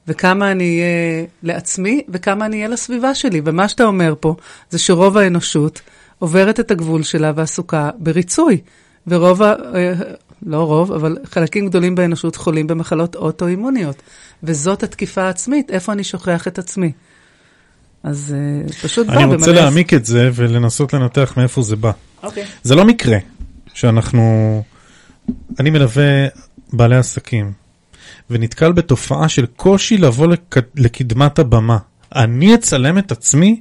וכמה אני אהיה לעצמי וכמה אני אהיה לסביבה שלי. ומה שאתה אומר פה, זה שרוב האנושות עוברת את הגבול שלה ועסוקה בריצוי. ורוב, ה- אה, לא רוב, אבל חלקים גדולים באנושות חולים במחלות אוטואימוניות. וזאת התקיפה העצמית, איפה אני שוכח את עצמי. אז אה, פשוט בא אני רוצה במלא- להעמיק את זה ולנסות לנתח מאיפה זה בא. אוקיי. זה לא מקרה שאנחנו... אני מלווה בעלי עסקים, ונתקל בתופעה של קושי לבוא לק... לקדמת הבמה. אני אצלם את עצמי,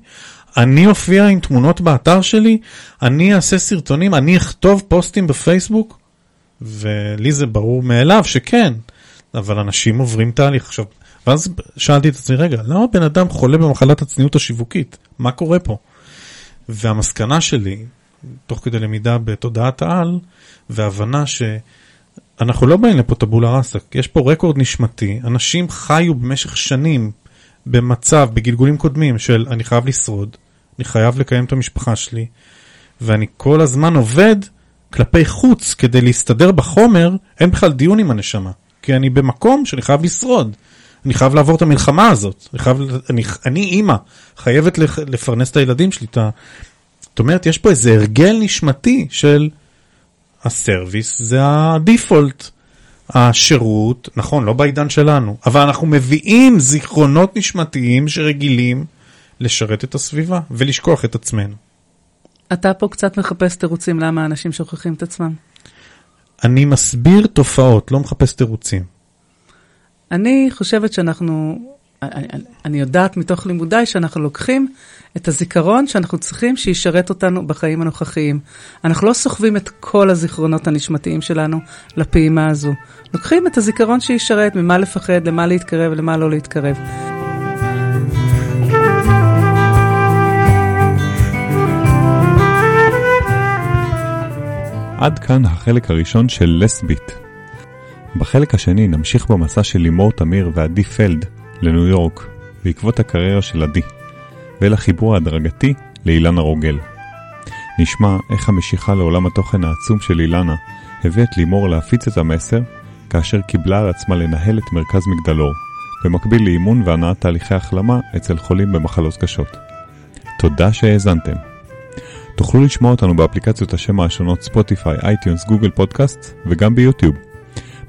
אני אופיע עם תמונות באתר שלי, אני אעשה סרטונים, אני אכתוב פוסטים בפייסבוק, ולי זה ברור מאליו שכן, אבל אנשים עוברים תהליך. עכשיו, ואז שאלתי את עצמי, רגע, למה בן אדם חולה במחלת הצניעות השיווקית? מה קורה פה? והמסקנה שלי, תוך כדי למידה בתודעת העל, והבנה שאנחנו לא באים לפה טבולה ראסה, יש פה רקורד נשמתי, אנשים חיו במשך שנים במצב, בגלגולים קודמים של אני חייב לשרוד, אני חייב לקיים את המשפחה שלי, ואני כל הזמן עובד כלפי חוץ כדי להסתדר בחומר, אין בכלל דיון עם הנשמה, כי אני במקום שאני חייב לשרוד. אני חייב לעבור את המלחמה הזאת, אני, חייב, אני, אני אימא, חייבת לפרנס את הילדים שלי, את ה- זאת אומרת, יש פה איזה הרגל נשמתי של הסרוויס, זה הדיפולט. השירות, נכון, לא בעידן שלנו, אבל אנחנו מביאים זיכרונות נשמתיים שרגילים לשרת את הסביבה ולשכוח את עצמנו. אתה פה קצת מחפש תירוצים למה אנשים שוכחים את עצמם. אני מסביר תופעות, לא מחפש תירוצים. אני חושבת שאנחנו, אני, אני- יודעת מתוך לימודיי שאנחנו לוקחים את הזיכרון שאנחנו צריכים שישרת אותנו בחיים הנוכחיים. אנחנו לא סוחבים את כל הזיכרונות הנשמתיים שלנו לפעימה הזו. לוקחים את הזיכרון שישרת, ממה לפחד, למה להתקרב ולמה לא להתקרב. עד כאן החלק הראשון של לסבית. בחלק השני נמשיך במסע של לימור תמיר ועדי פלד לניו יורק, בעקבות הקריירה של עדי, ולחיבור ההדרגתי לאילנה רוגל. נשמע איך המשיכה לעולם התוכן העצום של אילנה הביא את לימור להפיץ את המסר, כאשר קיבלה על עצמה לנהל את מרכז מגדלור, במקביל לאימון והנעת תהליכי החלמה אצל חולים במחלות קשות. תודה שהאזנתם. תוכלו לשמוע אותנו באפליקציות השמע השונות ספוטיפיי, iTunes, גוגל פודקאסט וגם ביוטיוב.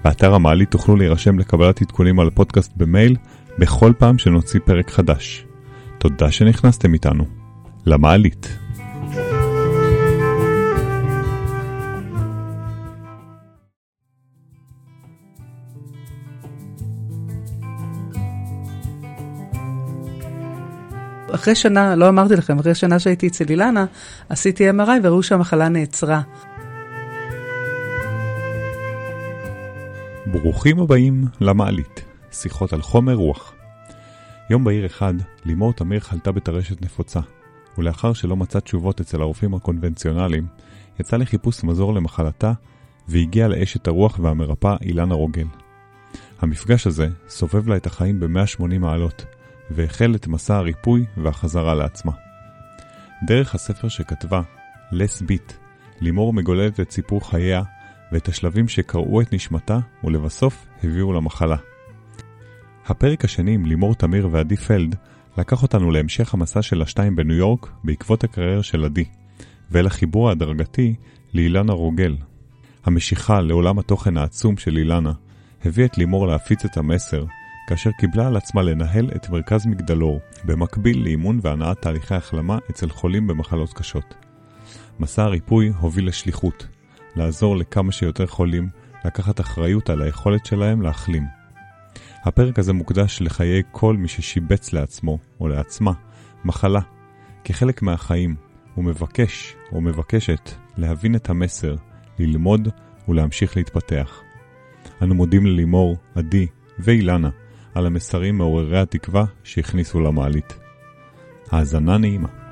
באתר המעלית תוכלו להירשם לקבלת עדכונים על הפודקאסט במייל בכל פעם שנוציא פרק חדש. תודה שנכנסתם איתנו. למעלית. אחרי שנה, לא אמרתי לכם, אחרי שנה שהייתי אצל אילנה, עשיתי MRI וראו שהמחלה נעצרה. ברוכים הבאים למעלית, שיחות על חומר רוח. יום בהיר אחד, לימור תמיר חלתה בטרשת נפוצה, ולאחר שלא מצאה תשובות אצל הרופאים הקונבנציונליים, יצאה לחיפוש מזור למחלתה, והגיעה לאשת הרוח והמרפאה אילנה רוגל. המפגש הזה סובב לה את החיים ב-180 מעלות, והחל את מסע הריפוי והחזרה לעצמה. דרך הספר שכתבה, לס ביט, לימור מגוללת את סיפור חייה ואת השלבים שקרעו את נשמתה ולבסוף הביאו למחלה. הפרק השני עם לימור תמיר ועדי פלד לקח אותנו להמשך המסע של השתיים בניו יורק בעקבות הקריירה של עדי, ואל החיבור ההדרגתי לאילנה רוגל. המשיכה לעולם התוכן העצום של אילנה הביא את לימור להפיץ את המסר כאשר קיבלה על עצמה לנהל את מרכז מגדלור, במקביל לאימון והנעת תהליכי החלמה אצל חולים במחלות קשות. מסע הריפוי הוביל לשליחות, לעזור לכמה שיותר חולים לקחת אחריות על היכולת שלהם להחלים. הפרק הזה מוקדש לחיי כל מי ששיבץ לעצמו, או לעצמה, מחלה, כחלק מהחיים, ומבקש או מבקשת להבין את המסר, ללמוד ולהמשיך להתפתח. אנו מודים ללימור, עדי ואילנה על המסרים מעוררי התקווה שהכניסו למעלית. האזנה נעימה.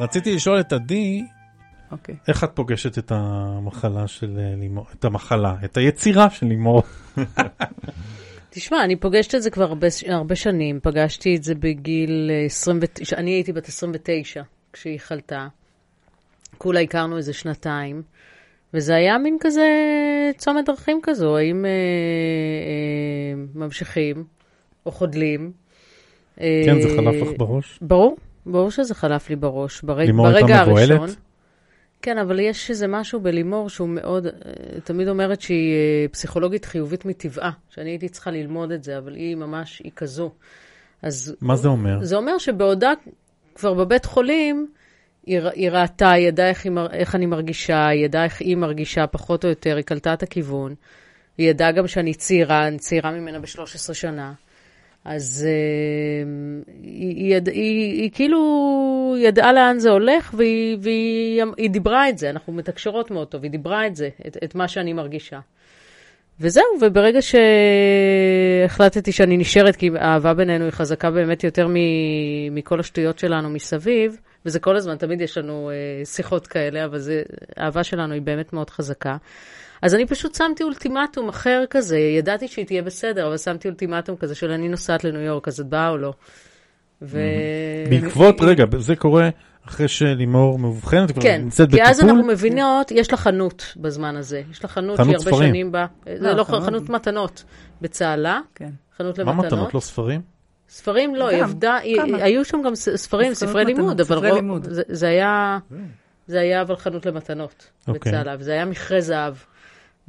רציתי לשאול את עדי, אוקיי. איך את פוגשת את המחלה של אה, לימור, את המחלה, את היצירה של לימור? תשמע, אני פוגשת את זה כבר הרבה, הרבה שנים. פגשתי את זה בגיל 29, אני הייתי בת 29 כשהיא חלתה. כולה הכרנו איזה שנתיים, וזה היה מין כזה צומת דרכים כזו, האם אה, אה, ממשיכים או חודלים. כן, זה חלף לך בראש? ברור, ברור שזה חלף לי בראש. ברג, לימור ברגע? הראשון. כן, אבל יש איזה משהו בלימור שהוא מאוד, אה, תמיד אומרת שהיא אה, פסיכולוגית חיובית מטבעה, שאני הייתי צריכה ללמוד את זה, אבל היא ממש, היא כזו. אז מה זה אומר? זה אומר שבעודה כבר בבית חולים, היא, היא ראתה, היא ידעה איך, היא איך אני מרגישה, היא ידעה איך היא מרגישה, פחות או יותר, היא קלטה את הכיוון. היא ידעה גם שאני צעירה, אני צעירה ממנה ב-13 שנה. אז אה, היא, היא, יד, היא, היא כאילו ידעה לאן זה הולך, והיא, והיא היא דיברה את זה, אנחנו מתקשרות מאוד טוב, היא דיברה את זה, את, את מה שאני מרגישה. וזהו, וברגע שהחלטתי שאני נשארת, כי האהבה בינינו היא חזקה באמת יותר מ- מכל השטויות שלנו מסביב, וזה כל הזמן, תמיד יש לנו אה, שיחות כאלה, אבל זה, האהבה שלנו היא באמת מאוד חזקה. אז אני פשוט שמתי אולטימטום אחר כזה, ידעתי שהיא תהיה בסדר, אבל שמתי אולטימטום כזה של אני נוסעת לניו יורק, אז את באה או לא? ו... בעקבות, רגע, זה קורה אחרי שלימור מאובחנת, כבר כן, נמצאת כי אז בטיפול? אנחנו מבינות, יש לה חנות בזמן הזה. יש לה חנות חנות שהיא הרבה ספרים. שנים בה. זה לא, לא חנות- חנות מתנות. בצהלה, כן. חנות מה למתנות. מתנות? לא ספרים? ספרים לא, היא גם, עבדה, היא-. היו שם גם ספרים, ספרי מתנות, לימוד, אבל ספרי רוב- לימוד. זה- זה היה, זה היה אבל חנות למתנות אוקיי. בצהלה, וזה היה מכרה זהב.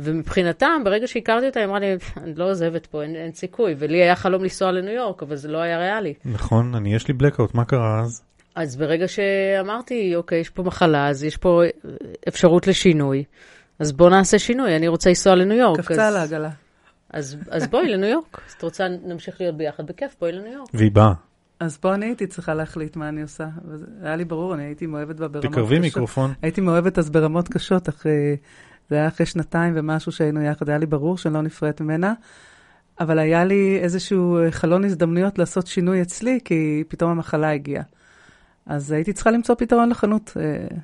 ומבחינתם, ברגע שהכרתי אותה, היא אמרה לי, אני לא עוזבת פה, אין, אין סיכוי. ולי היה חלום לנסוע לניו יורק, אבל זה לא היה ריאלי. נכון, אני, יש לי blackout, מה קרה אז? אז ברגע שאמרתי, אוקיי, יש פה מחלה, אז יש פה אפשרות לשינוי, אז בוא נעשה שינוי, אני רוצה לנסוע לניו יורק. קפצה על העגלה. אז, אז בואי לניו יורק. אז את רוצה, נמשיך להיות ביחד בכיף, בואי לניו יורק. והיא באה. אז פה אני הייתי צריכה להחליט מה אני עושה. היה לי ברור, אני הייתי מאוהבת בה ברמות קשות. תקרבי מיקרופון. הייתי מאוהבת אז ברמות קשות, אחרי, זה היה אחרי שנתיים ומשהו שהיינו יחד, היה לי ברור שאני לא נפרדת ממנה. אבל היה לי איזשהו אה, חלון הזדמנויות לעשות שינוי אצלי, כי פתאום המחלה הגיעה. אז הייתי צריכה למצוא פתרון לחנות. אה,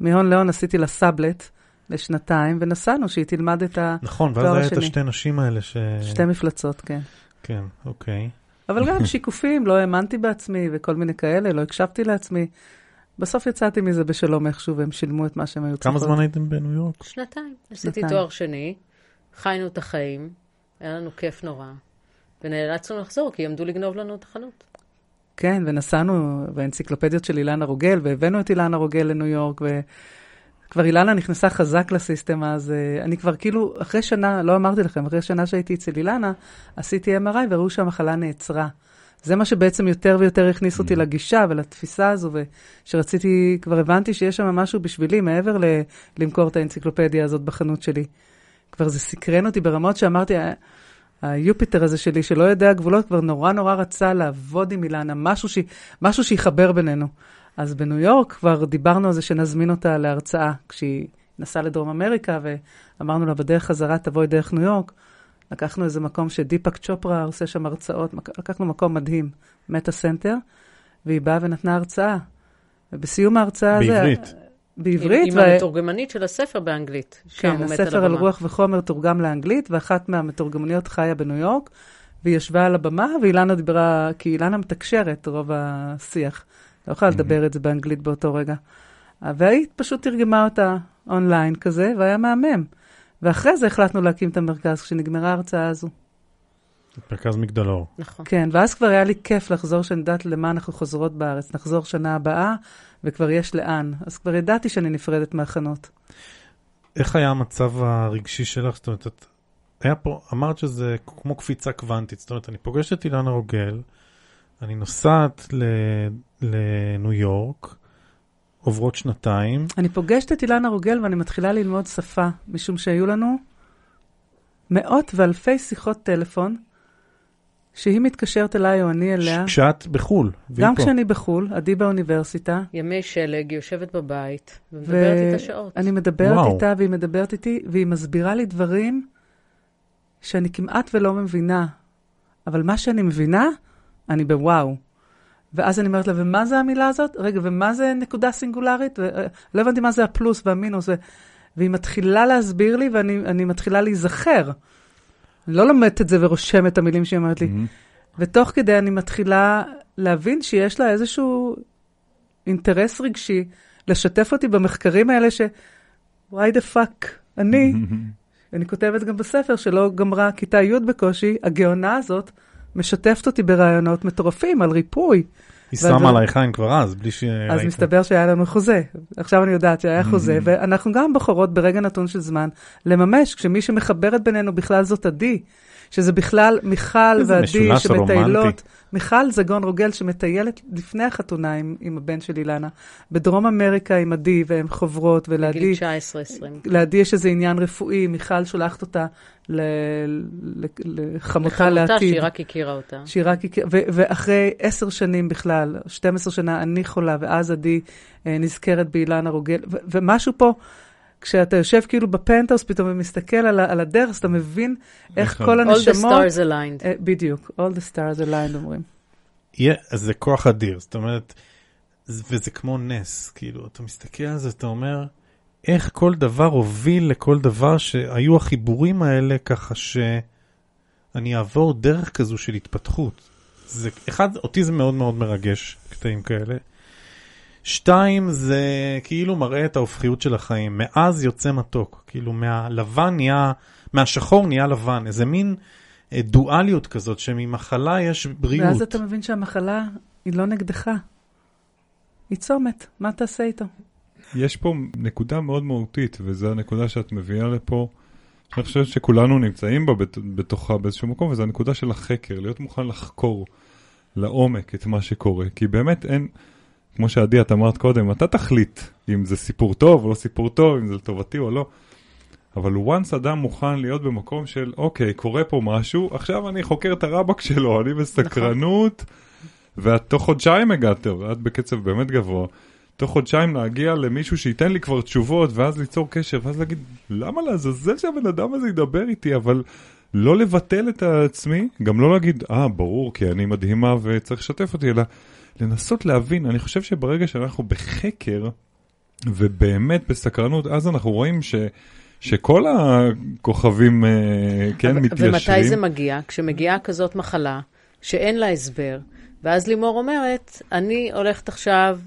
מהון להון עשיתי לה סאבלט לשנתיים, ונסענו שהיא תלמד את נכון, ואז היה את. השתי נשים האלה ש... השתי מפלצות, כן. כן, אוקיי. אבל גם שיקופים, לא האמנתי בעצמי וכל מיני כאלה, לא הקשבתי לעצמי. בסוף יצאתי מזה בשלום איכשהו, והם שילמו את מה שהם היו כמה צריכות. זמן הייתם בניו יורק? שנתיים. עשיתי. תואר שני, חיינו את החיים, היה לנו כיף נורא, ונאלצנו לחזור, כי עמדו לגנוב לנו את החנות. כן, ונסענו באנציקלופדיות של אילנה רוגל, והבאנו את אילנה רוגל לניו יורק, וכבר אילנה נכנסה חזק לסיסטם, אז uh, אני כבר כאילו, אחרי שנה, לא אמרתי לכם, אחרי שנה שהייתי אצל אילנה, עשיתי MRI וראו שהמחלה נעצרה. זה מה שבעצם יותר ויותר הכניס אותי mm. לגישה ולתפיסה הזו, ושרציתי, כבר הבנתי שיש שם משהו בשבילי, מעבר ל- למכור את האנציקלופדיה הזאת בחנות שלי. כבר זה סקרן אותי ברמות שאמרתי, היופיטר הזה שלי, שלא יודע גבולות, כבר נורא נורא רצה לעבוד עם אילנה, משהו, ש... משהו שיחבר בינינו. אז בניו יורק כבר דיברנו על זה שנזמין אותה להרצאה, כשהיא נסעה לדרום אמריקה, ואמרנו לה, בדרך חזרה תבואי דרך ניו יורק. לקחנו איזה מקום שדיפאק צ'ופרה עושה שם הרצאות, לקחנו מקום מדהים, Meta Center, והיא באה ונתנה הרצאה. ובסיום ההרצאה הזה... בעברית. בעברית. עם, ו... עם המתורגמנית של הספר באנגלית. כן, הספר על רוח וחומר תורגם לאנגלית, ואחת מהמתורגמניות חיה בניו יורק, והיא ישבה על הבמה, ואילנה דיברה, כי אילנה מתקשרת רוב השיח. לא יכולה לדבר את זה באנגלית באותו רגע. והיית פשוט תרגמה אותה אונליין כזה, והיה מהמם. ואחרי זה החלטנו להקים את המרכז, כשנגמרה ההרצאה הזו. מרכז מגדלור. נכון. כן, ואז כבר היה לי כיף לחזור, שאני יודעת למה אנחנו חוזרות בארץ. נחזור שנה הבאה, וכבר יש לאן. אז כבר ידעתי שאני נפרדת מהחנות. איך היה המצב הרגשי שלך? זאת אומרת, את... היה פה, אמרת שזה כמו קפיצה קוונטית. זאת אומרת, אני פוגשת את אילנה רוגל, אני נוסעת ל... לניו יורק, עוברות שנתיים. אני פוגשת את אילנה רוגל ואני מתחילה ללמוד שפה, משום שהיו לנו מאות ואלפי שיחות טלפון שהיא מתקשרת אליי או אני אליה. כשאת בחו"ל. גם פה. כשאני בחו"ל, עדי באוניברסיטה. ימי שלג, היא יושבת בבית ומדברת ו... איתה שעות. אני מדברת וואו. איתה והיא מדברת איתי, והיא מסבירה לי דברים שאני כמעט ולא מבינה. אבל מה שאני מבינה, אני בוואו. ואז אני אומרת לה, ומה זה המילה הזאת? רגע, ומה זה נקודה סינגולרית? ולא הבנתי מה זה הפלוס והמינוס. ו... והיא מתחילה להסביר לי, ואני מתחילה להיזכר. אני לא לומדת את זה ורושמת את המילים שהיא אומרת לי. Mm-hmm. ותוך כדי אני מתחילה להבין שיש לה איזשהו אינטרס רגשי לשתף אותי במחקרים האלה ש... why the fuck, אני, אני כותבת גם בספר שלא גמרה כיתה י' בקושי, הגאונה הזאת משתפת אותי ברעיונות מטורפים על ריפוי. היא שמה עלייך עין כבר אז, בלי ש... אז מסתבר שהיה לנו חוזה. עכשיו אני יודעת שהיה חוזה, ואנחנו גם בוחרות ברגע נתון של זמן לממש, כשמי שמחברת בינינו בכלל זאת עדי. שזה בכלל מיכל ועדי שמטיילות, מיכל זגון רוגל שמטיילת לפני החתונה עם, עם הבן של אילנה, בדרום אמריקה עם עדי, והן חוברות, ולעדי... בגיל 19-20. לעדי יש איזה עניין רפואי, מיכל שולחת אותה ל, ל, לחמותה לעתיד. שהיא רק הכירה אותה. שהיא רק הכירה, ואחרי עשר שנים בכלל, 12 שנה, אני חולה, ואז עדי אה, נזכרת באילנה רוגל, ומשהו פה... כשאתה יושב כאילו בפנטהאוס פתאום ומסתכל על, על הדרך, אז אתה מבין איך נכון. כל הנשמות... All the stars aligned. Uh, בדיוק, all the stars aligned אומרים. Yeah, אז זה כוח אדיר, זאת אומרת, וזה כמו נס, כאילו, אתה מסתכל על זה, אתה אומר, איך כל דבר הוביל לכל דבר שהיו החיבורים האלה ככה שאני אעבור דרך כזו של התפתחות. זה, אחד, אותי זה מאוד מאוד מרגש, קטעים כאלה. שתיים, זה כאילו מראה את ההופכיות של החיים. מאז יוצא מתוק. כאילו מהלבן נהיה, מהשחור נהיה לבן. איזה מין אה, דואליות כזאת, שממחלה יש בריאות. ואז אתה מבין שהמחלה היא לא נגדך. היא צומת, מה תעשה איתו? יש פה נקודה מאוד מהותית, וזו הנקודה שאת מביאה לפה. אני חושב שכולנו נמצאים בה בתוכה באיזשהו מקום, וזו הנקודה של החקר, להיות מוכן לחקור לעומק את מה שקורה. כי באמת אין, כמו שעדי, את אמרת קודם, אתה תחליט אם זה סיפור טוב או לא סיפור טוב, אם זה לטובתי או לא. אבל once אדם מוכן להיות במקום של, אוקיי, קורה פה משהו, עכשיו אני חוקר את הרבק שלו, אני בסקרנות, ואת תוך חודשיים הגעת, ואת בקצב באמת גבוה, תוך חודשיים להגיע למישהו שייתן לי כבר תשובות, ואז ליצור קשר, ואז להגיד, למה לעזאזל שהבן אדם הזה ידבר איתי, אבל לא לבטל את עצמי, גם לא להגיד, אה, ברור, כי אני מדהימה וצריך לשתף אותי, אלא לנסות להבין, אני חושב שברגע שאנחנו בחקר, ובאמת בסקרנות, אז אנחנו רואים ש... שכל הכוכבים, אה, כן, מתיישרים. ומתי זה מגיע? כשמגיעה כזאת מחלה, שאין לה הסבר, ואז לימור אומרת, אני הולכת עכשיו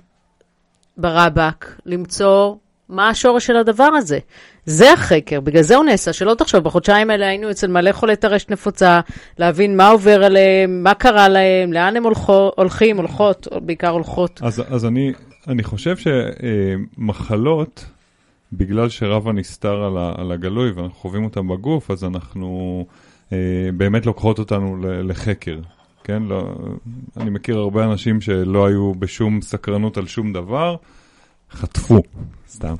ברבק למצוא מה השורש של הדבר הזה. זה החקר, בגלל זה הוא נעשה, שלא תחשוב, בחודשיים האלה היינו אצל מלא חולי טרשת נפוצה, להבין מה עובר עליהם, מה קרה להם, לאן הם הולכו, הולכים, הולכות, בעיקר הולכות. אז, אז אני, אני חושב שמחלות, בגלל שרב הנסתר על, על הגלוי ואנחנו חווים אותם בגוף, אז אנחנו אה, באמת לוקחות אותנו לחקר. כן, לא, אני מכיר הרבה אנשים שלא היו בשום סקרנות על שום דבר, חטפו, סתם.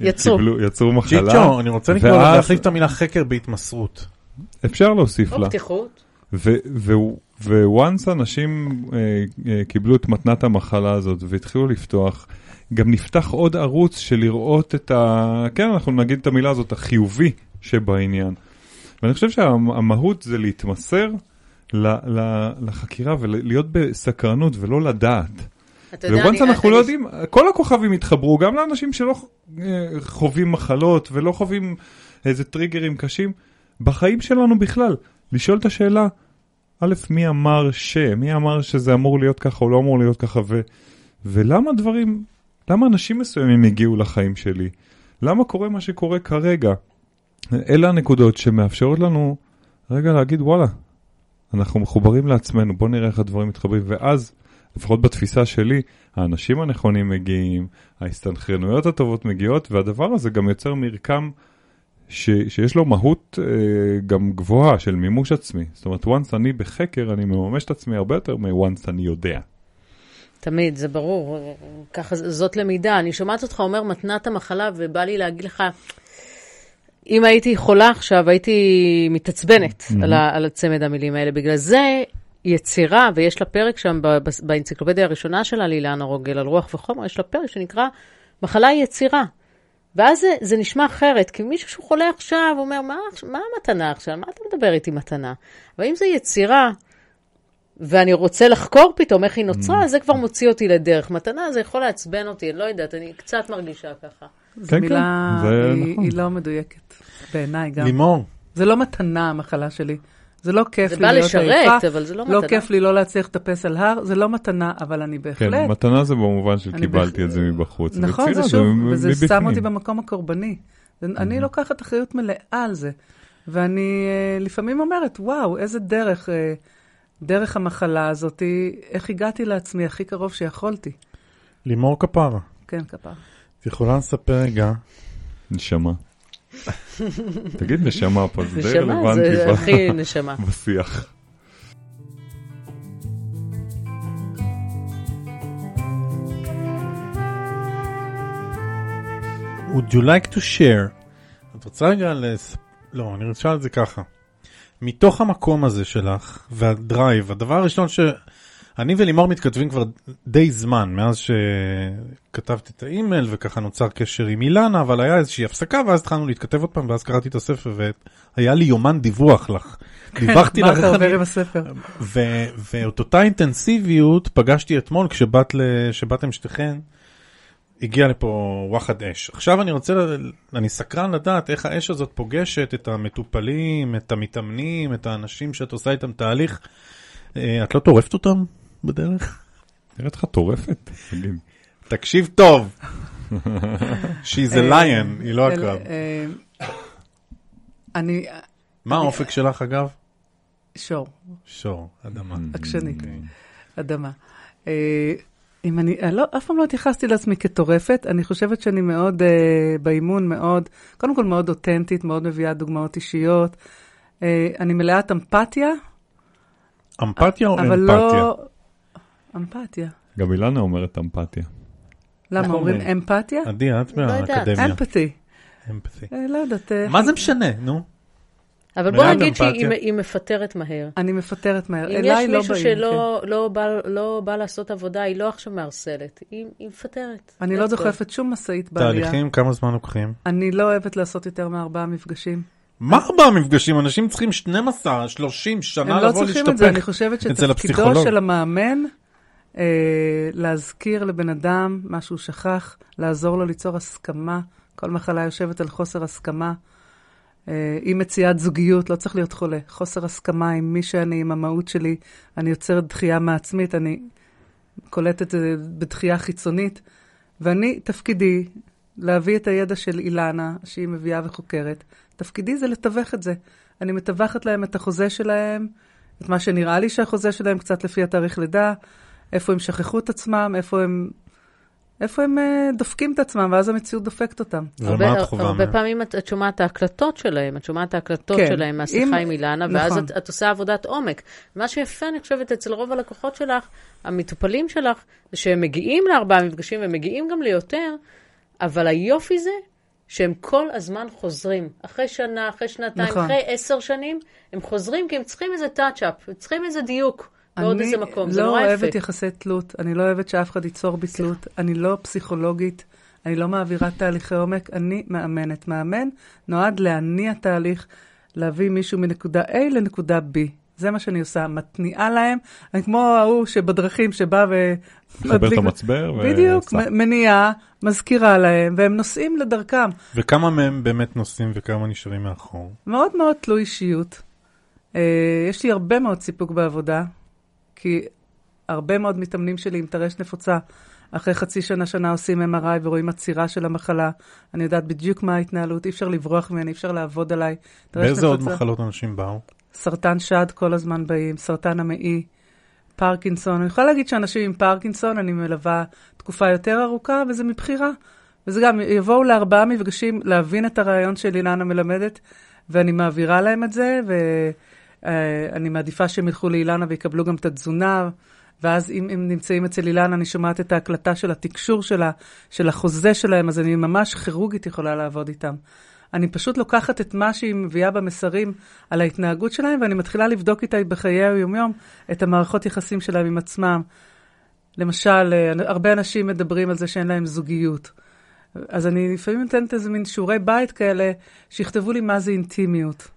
יצרו. קיבלו, יצרו מחלה. צ'יצ'ו, אני רוצה לקרוא, ואז... להחליף את המילה חקר בהתמסרות. אפשר להוסיף או לה. פתיחות. וואנס אנשים אה, אה, קיבלו את מתנת המחלה הזאת והתחילו לפתוח, גם נפתח עוד ערוץ של לראות את ה... כן, אנחנו נגיד את המילה הזאת, החיובי שבעניין. ואני חושב שהמהות זה להתמסר ל, ל, לחקירה ולהיות בסקרנות ולא לדעת. וואנס אנחנו לא יודעים, כל הכוכבים התחברו, גם לאנשים שלא אה, חווים מחלות ולא חווים איזה טריגרים קשים, בחיים שלנו בכלל. לשאול את השאלה, א', מי אמר ש, מי אמר שזה אמור להיות ככה או לא אמור להיות ככה, ו, ולמה דברים, למה אנשים מסוימים הגיעו לחיים שלי? למה קורה מה שקורה כרגע? אלה הנקודות שמאפשרות לנו רגע להגיד, וואלה, אנחנו מחוברים לעצמנו, בוא נראה איך הדברים מתחברים, ואז, לפחות בתפיסה שלי, האנשים הנכונים מגיעים, ההסתנכרנויות הטובות מגיעות, והדבר הזה גם יוצר מרקם ש, שיש לו מהות אה, גם גבוהה של מימוש עצמי. זאת אומרת, once אני בחקר, אני מממש את עצמי הרבה יותר מ-once אני יודע. תמיד, זה ברור, ככה, זאת למידה. אני שומעת אותך אומר מתנת המחלה, ובא לי להגיד לך, אם הייתי חולה עכשיו, הייתי מתעצבנת mm-hmm. על, על הצמד המילים האלה. בגלל זה יצירה, ויש לה פרק שם באנציקלופדיה הראשונה שלה, לאילנה רוגל, על רוח וחומר, יש לה פרק שנקרא מחלה יצירה. ואז זה, זה נשמע אחרת, כי מישהו שהוא חולה עכשיו אומר, מה, מה המתנה עכשיו? מה אתה מדבר איתי מתנה? אבל אם זה יצירה, ואני רוצה לחקור פתאום איך היא נוצרה, mm. זה כבר מוציא אותי לדרך. מתנה זה יכול לעצבן אותי, אני לא יודעת, אני קצת מרגישה ככה. זו כן, מילה, כן, היא, נכון. היא לא מדויקת, בעיניי גם. לימור. זה לא מתנה, המחלה שלי. זה לא כיף לי להיות עייפה. זה בא לשרת, אבל זה לא, לא מתנה. לא כיף לי לא להצליח לטפס על הר, זה לא מתנה, אבל אני בהחלט... כן, מתנה זה במובן שקיבלתי את זה מבחוץ. נכון, זה שוב, וזה שם אותי במקום הקורבני. אני לוקחת אחריות מלאה על זה. ואני uh, לפעמים אומרת, וואו, איזה דרך, uh, דרך המחלה הזאת, איך הגעתי לעצמי הכי קרוב שיכולתי. לימור כפרה. כן, כפרה. את יכולה לספר רגע. נשמה. תגיד נשמה פה, זה די רלוונטי. נשמה, זה הכי נשמה. בשיח. would you like to share? את רוצה רגע לס... לא, אני רוצה את זה ככה. מתוך המקום הזה שלך והדרייב, הדבר הראשון ש... אני ולימור מתכתבים כבר די זמן, מאז שכתבתי את האימייל וככה נוצר קשר עם אילנה, אבל היה איזושהי הפסקה ואז התחלנו להתכתב עוד פעם ואז קראתי את הספר והיה לי יומן דיווח לך. כן, דיווחתי לך. מה אתה עובר עם הספר? ואת אותה אינטנסיביות פגשתי אתמול כשבאתם שתיכן. הגיע לפה וואחד אש. עכשיו אני רוצה, אני סקרן לדעת איך האש הזאת פוגשת את המטופלים, את המתאמנים, את האנשים שאת עושה איתם תהליך. אה, את לא טורפת אותם בדרך? נראית לך טורפת? תקשיב טוב. She's a lion, היא לא הקרב. אה, אני... מה האופק שלך אגב? שור. שור, אדמה. עקשנית, אוקיי. אדמה. אה, אם אני, לא, אף פעם לא התייחסתי לעצמי כטורפת, אני חושבת שאני מאוד uh, באימון, מאוד, קודם כל מאוד אותנטית, מאוד מביאה דוגמאות אישיות. Uh, אני מלאת אמפתיה. אמפתיה או אמפתיה? אבל לא... אמפתיה. גם אילנה אומרת אמפתיה. למה אומרים אמפתיה? עדי, את לא מהאקדמיה. אמפתי. אמפתי. לא יודעת. אה, מה זה משנה, נו? אבל בוא נגיד שהיא מפטרת מהר. אני מפטרת מהר, אליי לא באים. אם יש מישהו שלא כן. לא בא, לא בא לעשות עבודה, היא לא עכשיו מערסלת, היא, מפטרת. אני לא דוחפת שום משאית בעלייה. תהליכים, כמה זמן לוקחים? אני לא אוהבת לעשות יותר מארבעה מפגשים. מה ארבעה מפגשים? אנשים צריכים 12, 30 שנה לבוא להשתפק אצל הפסיכולוג. הם לא צריכים את זה, אני חושבת שתפקידו של המאמן אה, להזכיר לבן אדם מה שהוא שכח, לעזור לו ליצור הסכמה. כל מחלה יושבת על חוסר הסכמה. אה, אי מציאת זוגיות, לא צריך להיות חולה. חוסר הסכמה עם מי שאני, עם המהות שלי, אני יוצרת דחייה מעצמית, אני קולטת את זה בדחייה חיצונית, ואני, תפקידי להביא את הידע של אילנה, שהיא מביאה וחוקרת. תפקידי זה לתווך את זה. אני מתווכת להם את החוזה שלהם, את מה שנראה לי שהחוזה שלהם, קצת לפי התאריך לידה, איפה הם שכחו את עצמם, איפה הם איפה הם uh, דופקים את עצמם, ואז המציאות דופקת אותם. הרבה, הרבה פעמים את, את שומעת את ההקלטות שלהם, את שומעת את ההקלטות כן. שלהם מהשיחה עם, עם אילנה, נכון. ואז את, את עושה עבודת עומק. מה שיפה, אני חושבת, אצל רוב הלקוחות שלך, המטופלים שלך, זה שהם מגיעים לארבעה מפגשים, והם מגיעים גם ליותר, אבל היופי זה שהם כל הזמן חוזרים. אחרי שנה, אחרי שנתיים, נכון. אחרי עשר שנים, הם חוזרים כי הם צריכים איזה טאצ'אפ, הם צריכים איזה דיוק. בעוד איזה מקום, זה לא נורא יפה. אני לא אוהבת יחסי תלות, אני לא אוהבת שאף אחד ייצור בי תלות, אני לא פסיכולוגית, אני לא מעבירה תהליכי עומק, אני מאמנת. מאמן נועד להניע תהליך, להביא מישהו מנקודה A לנקודה B. זה מה שאני עושה, מתניעה להם, אני כמו ההוא שבדרכים שבא ו... מחבר את המצבר ו... בדיוק, מניעה, מזכירה להם, והם נוסעים לדרכם. וכמה מהם באמת נוסעים וכמה נשארים מאחור? מאוד מאוד תלוי אישיות. Uh, יש לי הרבה מאוד סיפוק בעבודה, כי הרבה מאוד מתאמנים שלי עם טרשת נפוצה, אחרי חצי שנה, שנה עושים MRI ורואים עצירה של המחלה. אני יודעת בדיוק מה ההתנהלות, אי אפשר לברוח ממני, אי אפשר לעבוד עליי. באיזה עוד מחלות אנשים באו? סרטן שד כל הזמן באים, סרטן המעי, פרקינסון. אני יכולה להגיד שאנשים עם פרקינסון, אני מלווה תקופה יותר ארוכה, וזה מבחירה. וזה גם, יבואו לארבעה מפגשים להבין את הרעיון של אילנה מלמדת, ואני מעבירה להם את זה, ו... Uh, אני מעדיפה שהם ילכו לאילנה ויקבלו גם את התזונה, ואז אם הם נמצאים אצל אילנה, אני שומעת את ההקלטה של התקשור שלה, של החוזה שלהם, אז אני ממש כירורגית יכולה לעבוד איתם. אני פשוט לוקחת את מה שהיא מביאה במסרים על ההתנהגות שלהם, ואני מתחילה לבדוק איתה בחיי היום-יום את המערכות יחסים שלהם עם עצמם. למשל, אה, הרבה אנשים מדברים על זה שאין להם זוגיות. אז אני לפעמים נותנת איזה מין שיעורי בית כאלה, שיכתבו לי מה זה אינטימיות.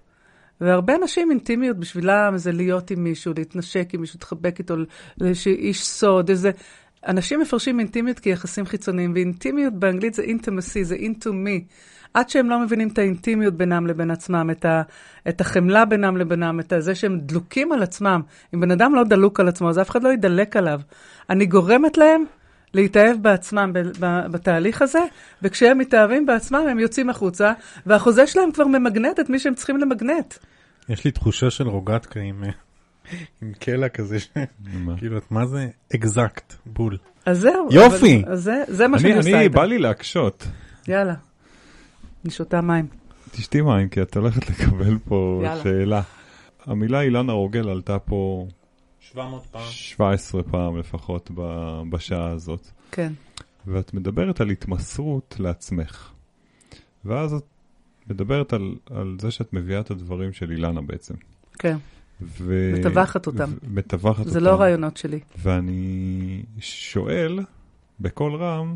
והרבה אנשים אינטימיות בשבילם זה להיות עם מישהו, להתנשק עם מישהו, להתחבק איתו, איש סוד, איזה... אנשים מפרשים אינטימיות כיחסים חיצוניים, ואינטימיות באנגלית זה intimacy, זה me. עד שהם לא מבינים את האינטימיות בינם לבין עצמם, את, ה, את החמלה בינם לבינם, את זה שהם דלוקים על עצמם. אם בן אדם לא דלוק על עצמו, אז אף אחד לא ידלק עליו. אני גורמת להם להתאהב בעצמם בתהליך הזה, וכשהם מתאהבים בעצמם הם יוצאים החוצה, והחוזה שלהם כבר ממגנט את מי שהם צריכים למגנט. יש לי תחושה של רוגטקה עם, עם קלע כזה, כאילו, מה זה אקזקט, בול. אז זהו. יופי. אבל, אז זה, זה מה שאני עושה איתה. אני, בא לי להקשות. יאללה. אני שותה מים. תשתי מים, כי את הולכת לקבל פה יאללה. שאלה. המילה אילנה רוגל עלתה פה 700 פעם. 17 פעם לפחות בשעה הזאת. כן. ואת מדברת על התמסרות לעצמך. ואז את מדברת על, על זה שאת מביאה את הדברים של אילנה בעצם. כן. ו... מטווחת אותם. מטווחת אותם. זה לא רעיונות שלי. ואני שואל בקול רם,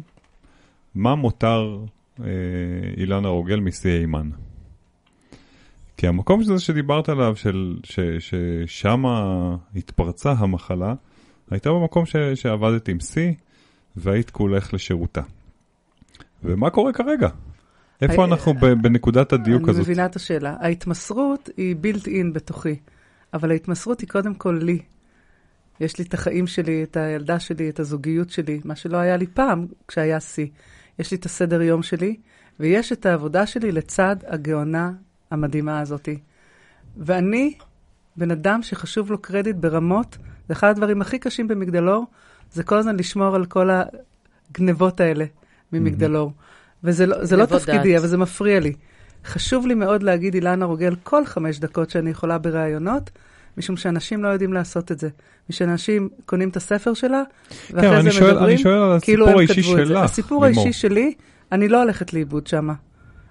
מה מותר אה, אילנה רוגל משיא אימן? כי המקום שזה שדיברת עליו, של, ש, ששם התפרצה המחלה, הייתה במקום ש, שעבדת עם C והיית כולך לשירותה. ומה קורה כרגע? איפה I, אנחנו בנקודת הדיוק הזאת? אני מבינה את השאלה. ההתמסרות היא בילט אין בתוכי, אבל ההתמסרות היא קודם כל לי. יש לי את החיים שלי, את הילדה שלי, את הזוגיות שלי, מה שלא היה לי פעם כשהיה C. יש לי את הסדר יום שלי, ויש את העבודה שלי לצד הגאונה המדהימה הזאתי. ואני בן אדם שחשוב לו קרדיט ברמות, זה אחד הדברים הכי קשים במגדלור, זה כל הזמן לשמור על כל הגנבות האלה ממגדלור. Mm-hmm. וזה לא, לא תפקידי, דעת. אבל זה מפריע לי. חשוב לי מאוד להגיד אילנה רוגל כל חמש דקות שאני יכולה בראיונות, משום שאנשים לא יודעים לעשות את זה. משאנשים קונים את הספר שלה, כן, ואחרי כן, זה שואל, מדברים, כאילו הם כתבו את זה. הסיפור האישי שלי, אני לא הולכת לאיבוד שם.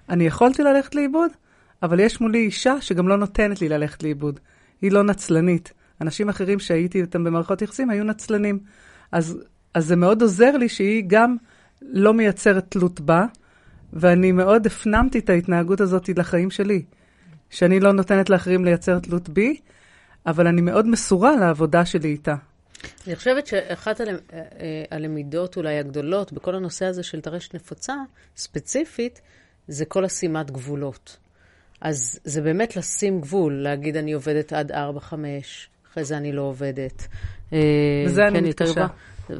אני יכולתי ללכת לאיבוד, אבל יש מולי אישה שגם לא נותנת לי ללכת לאיבוד. היא לא נצלנית. אנשים אחרים שהייתי איתם במערכות יחסים היו נצלנים. אז, אז זה מאוד עוזר לי שהיא גם לא מייצרת תלות בה, ואני מאוד הפנמתי את ההתנהגות הזאת לחיים שלי. שאני לא נותנת לאחרים לייצר תלות בי, אבל אני מאוד מסורה לעבודה שלי איתה. אני חושבת שאחת אה, אה, הלמידות אולי הגדולות בכל הנושא הזה של טרשת נפוצה, ספציפית, זה כל השימת גבולות. אז זה באמת לשים גבול, להגיד אני עובדת עד 4-5, אחרי זה אני לא עובדת. אה, בזה אני כן, יותר מתקשה.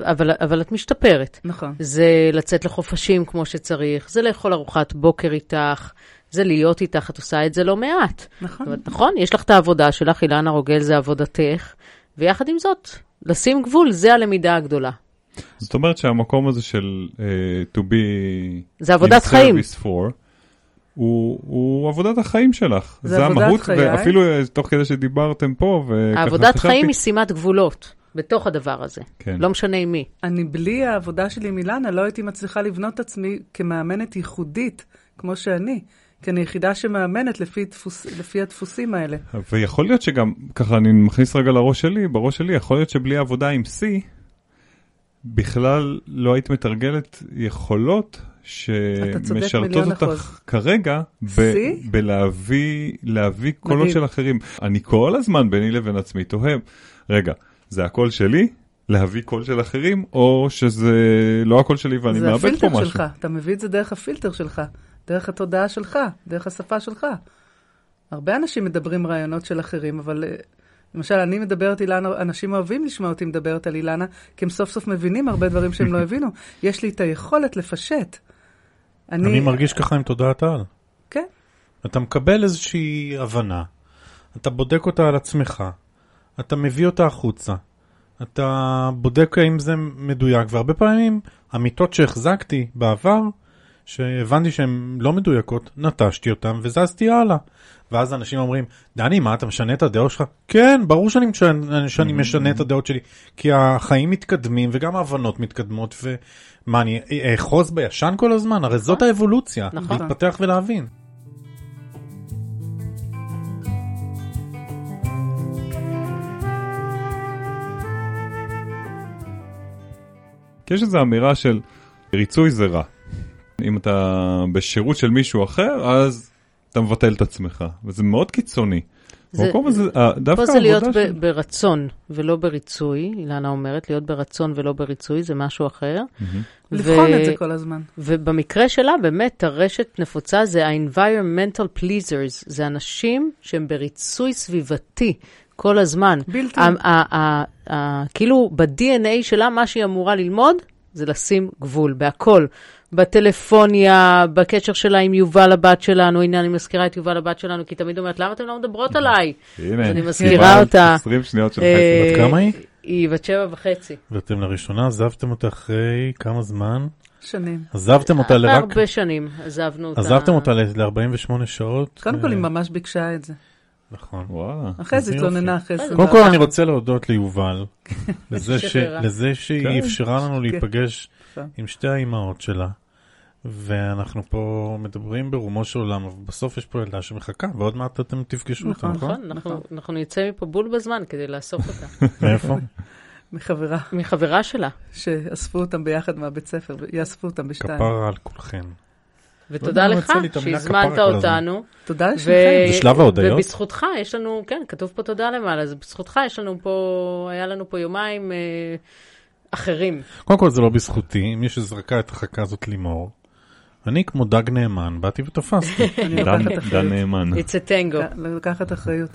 אבל, אבל את משתפרת. נכון. זה לצאת לחופשים כמו שצריך, זה לאכול ארוחת בוקר איתך, זה להיות איתך, את עושה את זה לא מעט. נכון. אומרת, נכון, יש לך את העבודה שלך, אילנה רוגל זה עבודתך, ויחד עם זאת, לשים גבול, זה הלמידה הגדולה. זאת אומרת שהמקום הזה של uh, to be זה עבודת חיים. for, הוא, הוא עבודת החיים שלך. זה עבודת המהות, חיי. ואפילו אה, תוך כדי שדיברתם פה, וככה העבודת חשבתי, חיים היא שימת גבולות בתוך הדבר הזה. כן. לא משנה עם מי. אני בלי העבודה שלי עם אילנה לא הייתי מצליחה לבנות את עצמי כמאמנת ייחודית, כמו שאני. כי אני יחידה שמאמנת לפי, דפוס, לפי הדפוסים האלה. ויכול להיות שגם, ככה אני מכניס רגע לראש שלי, בראש שלי, יכול להיות שבלי עבודה עם C, בכלל לא היית מתרגלת יכולות אתה צודק שמשרתות אותך אחוז. כרגע ב-? בלהביא להביא קולות. של אחרים. אני כל הזמן ביני לבין עצמי תוהה, רגע, זה הקול שלי? להביא קול של אחרים, או שזה לא הקול שלי ואני זה מאבד פה הפילטר משהו? שלך, אתה מביא את זה דרך הפילטר שלך, דרך התודעה שלך, דרך השפה שלך. הרבה אנשים מדברים רעיונות של אחרים, אבל אה, למשל, אני מדברת אילנה, אנשים אוהבים לשמוע אותי מדברת על אילנה, כי הם סוף סוף מבינים הרבה דברים שהם לא הבינו. יש לי את היכולת לפשט. אני מרגיש ככה עם תודעת העל. כן, אתה מקבל איזושהי הבנה, אתה בודק אותה על עצמך, אתה מביא אותה החוצה, אתה בודק האם זה מדויק, והרבה פעמים אמיתות שהחזקתי בעבר, שהבנתי שהן לא מדויקות, נטשתי אותן וזזתי הלאה. ואז אנשים אומרים, דני, מה, אתה משנה את הדעות שלך? כן, ברור שאני משנה, שאני משנה את הדעות שלי, כי החיים מתקדמים וגם ההבנות מתקדמות, ומה, אני אאחוז בישן כל הזמן? הרי זאת האבולוציה, נכון. להתפתח ולהבין. כי יש איזו אמירה של ריצוי זה רע. אם אתה בשירות של מישהו אחר, אז אתה מבטל את עצמך, וזה מאוד קיצוני. זה- במקום הזה, אה, דווקא פה זה להיות ב- של... ברצון ולא בריצוי, אילנה אומרת, להיות ברצון ולא בריצוי זה משהו אחר. לבחון ו- את זה כל הזמן. ובמקרה שלה, באמת, טרשת נפוצה זה ה-environmental pleasers, זה אנשים שהם בריצוי סביבתי כל הזמן. בלתי. כאילו, ב-DNA שלה, מה שהיא אמורה ללמוד זה לשים גבול, בהכל. בטלפוניה, בקשר שלה עם יובל הבת שלנו, הנה אני מזכירה את יובל הבת שלנו, כי היא תמיד אומרת, למה אתן לא מדברות עליי? הנה, אני מזכירה אותה. 20 שניות של אה, חסד. בת כמה היא? היא בת שבע וחצי. ואתם לראשונה עזבתם אותה אחרי כמה זמן? שנים. עזבתם אותה לרק... הרבה שנים עזבנו אותה. עזבתם אותה ל-48 שעות? קודם כל, אה, היא ממש ביקשה את זה. נכון. וואלה. אחרי זה. התלוננה אחרי זה. קודם כל אני רוצה להודות ליובל, לזה ש- שחררה. לזה שהיא כן. אפשרה לנו להיפגש כן. עם שתי האימהות שלה. ואנחנו פה מדברים ברומו של עולם, אבל בסוף יש פה ילדה שמחכה, ועוד מעט אתם תפגשו אותה, נכון. נכון? נכון, אנחנו- אנחנו נצא מפה בול בזמן כדי לאסוף אותה. מאיפה? מחברה מחברה שלה. שאספו אותם ביחד מהבית ספר, יאספו אותם בשתיים. כפרה על כולכן. ותודה יודע למה לך שהזמנת אותנו. תודה לשניכם. זה שלב ההודיות? ובזכותך יש לנו, כן, כתוב פה תודה למעלה, אז בזכותך יש לנו פה, היה לנו פה יומיים אה, אחרים. קודם כל זה לא בזכותי, מי שזרקה את החכה הזאת לימור. אני כמו דג נאמן, באתי ותפסתי. אני דן-. נאמן. It's a tango. לקחת אחריות.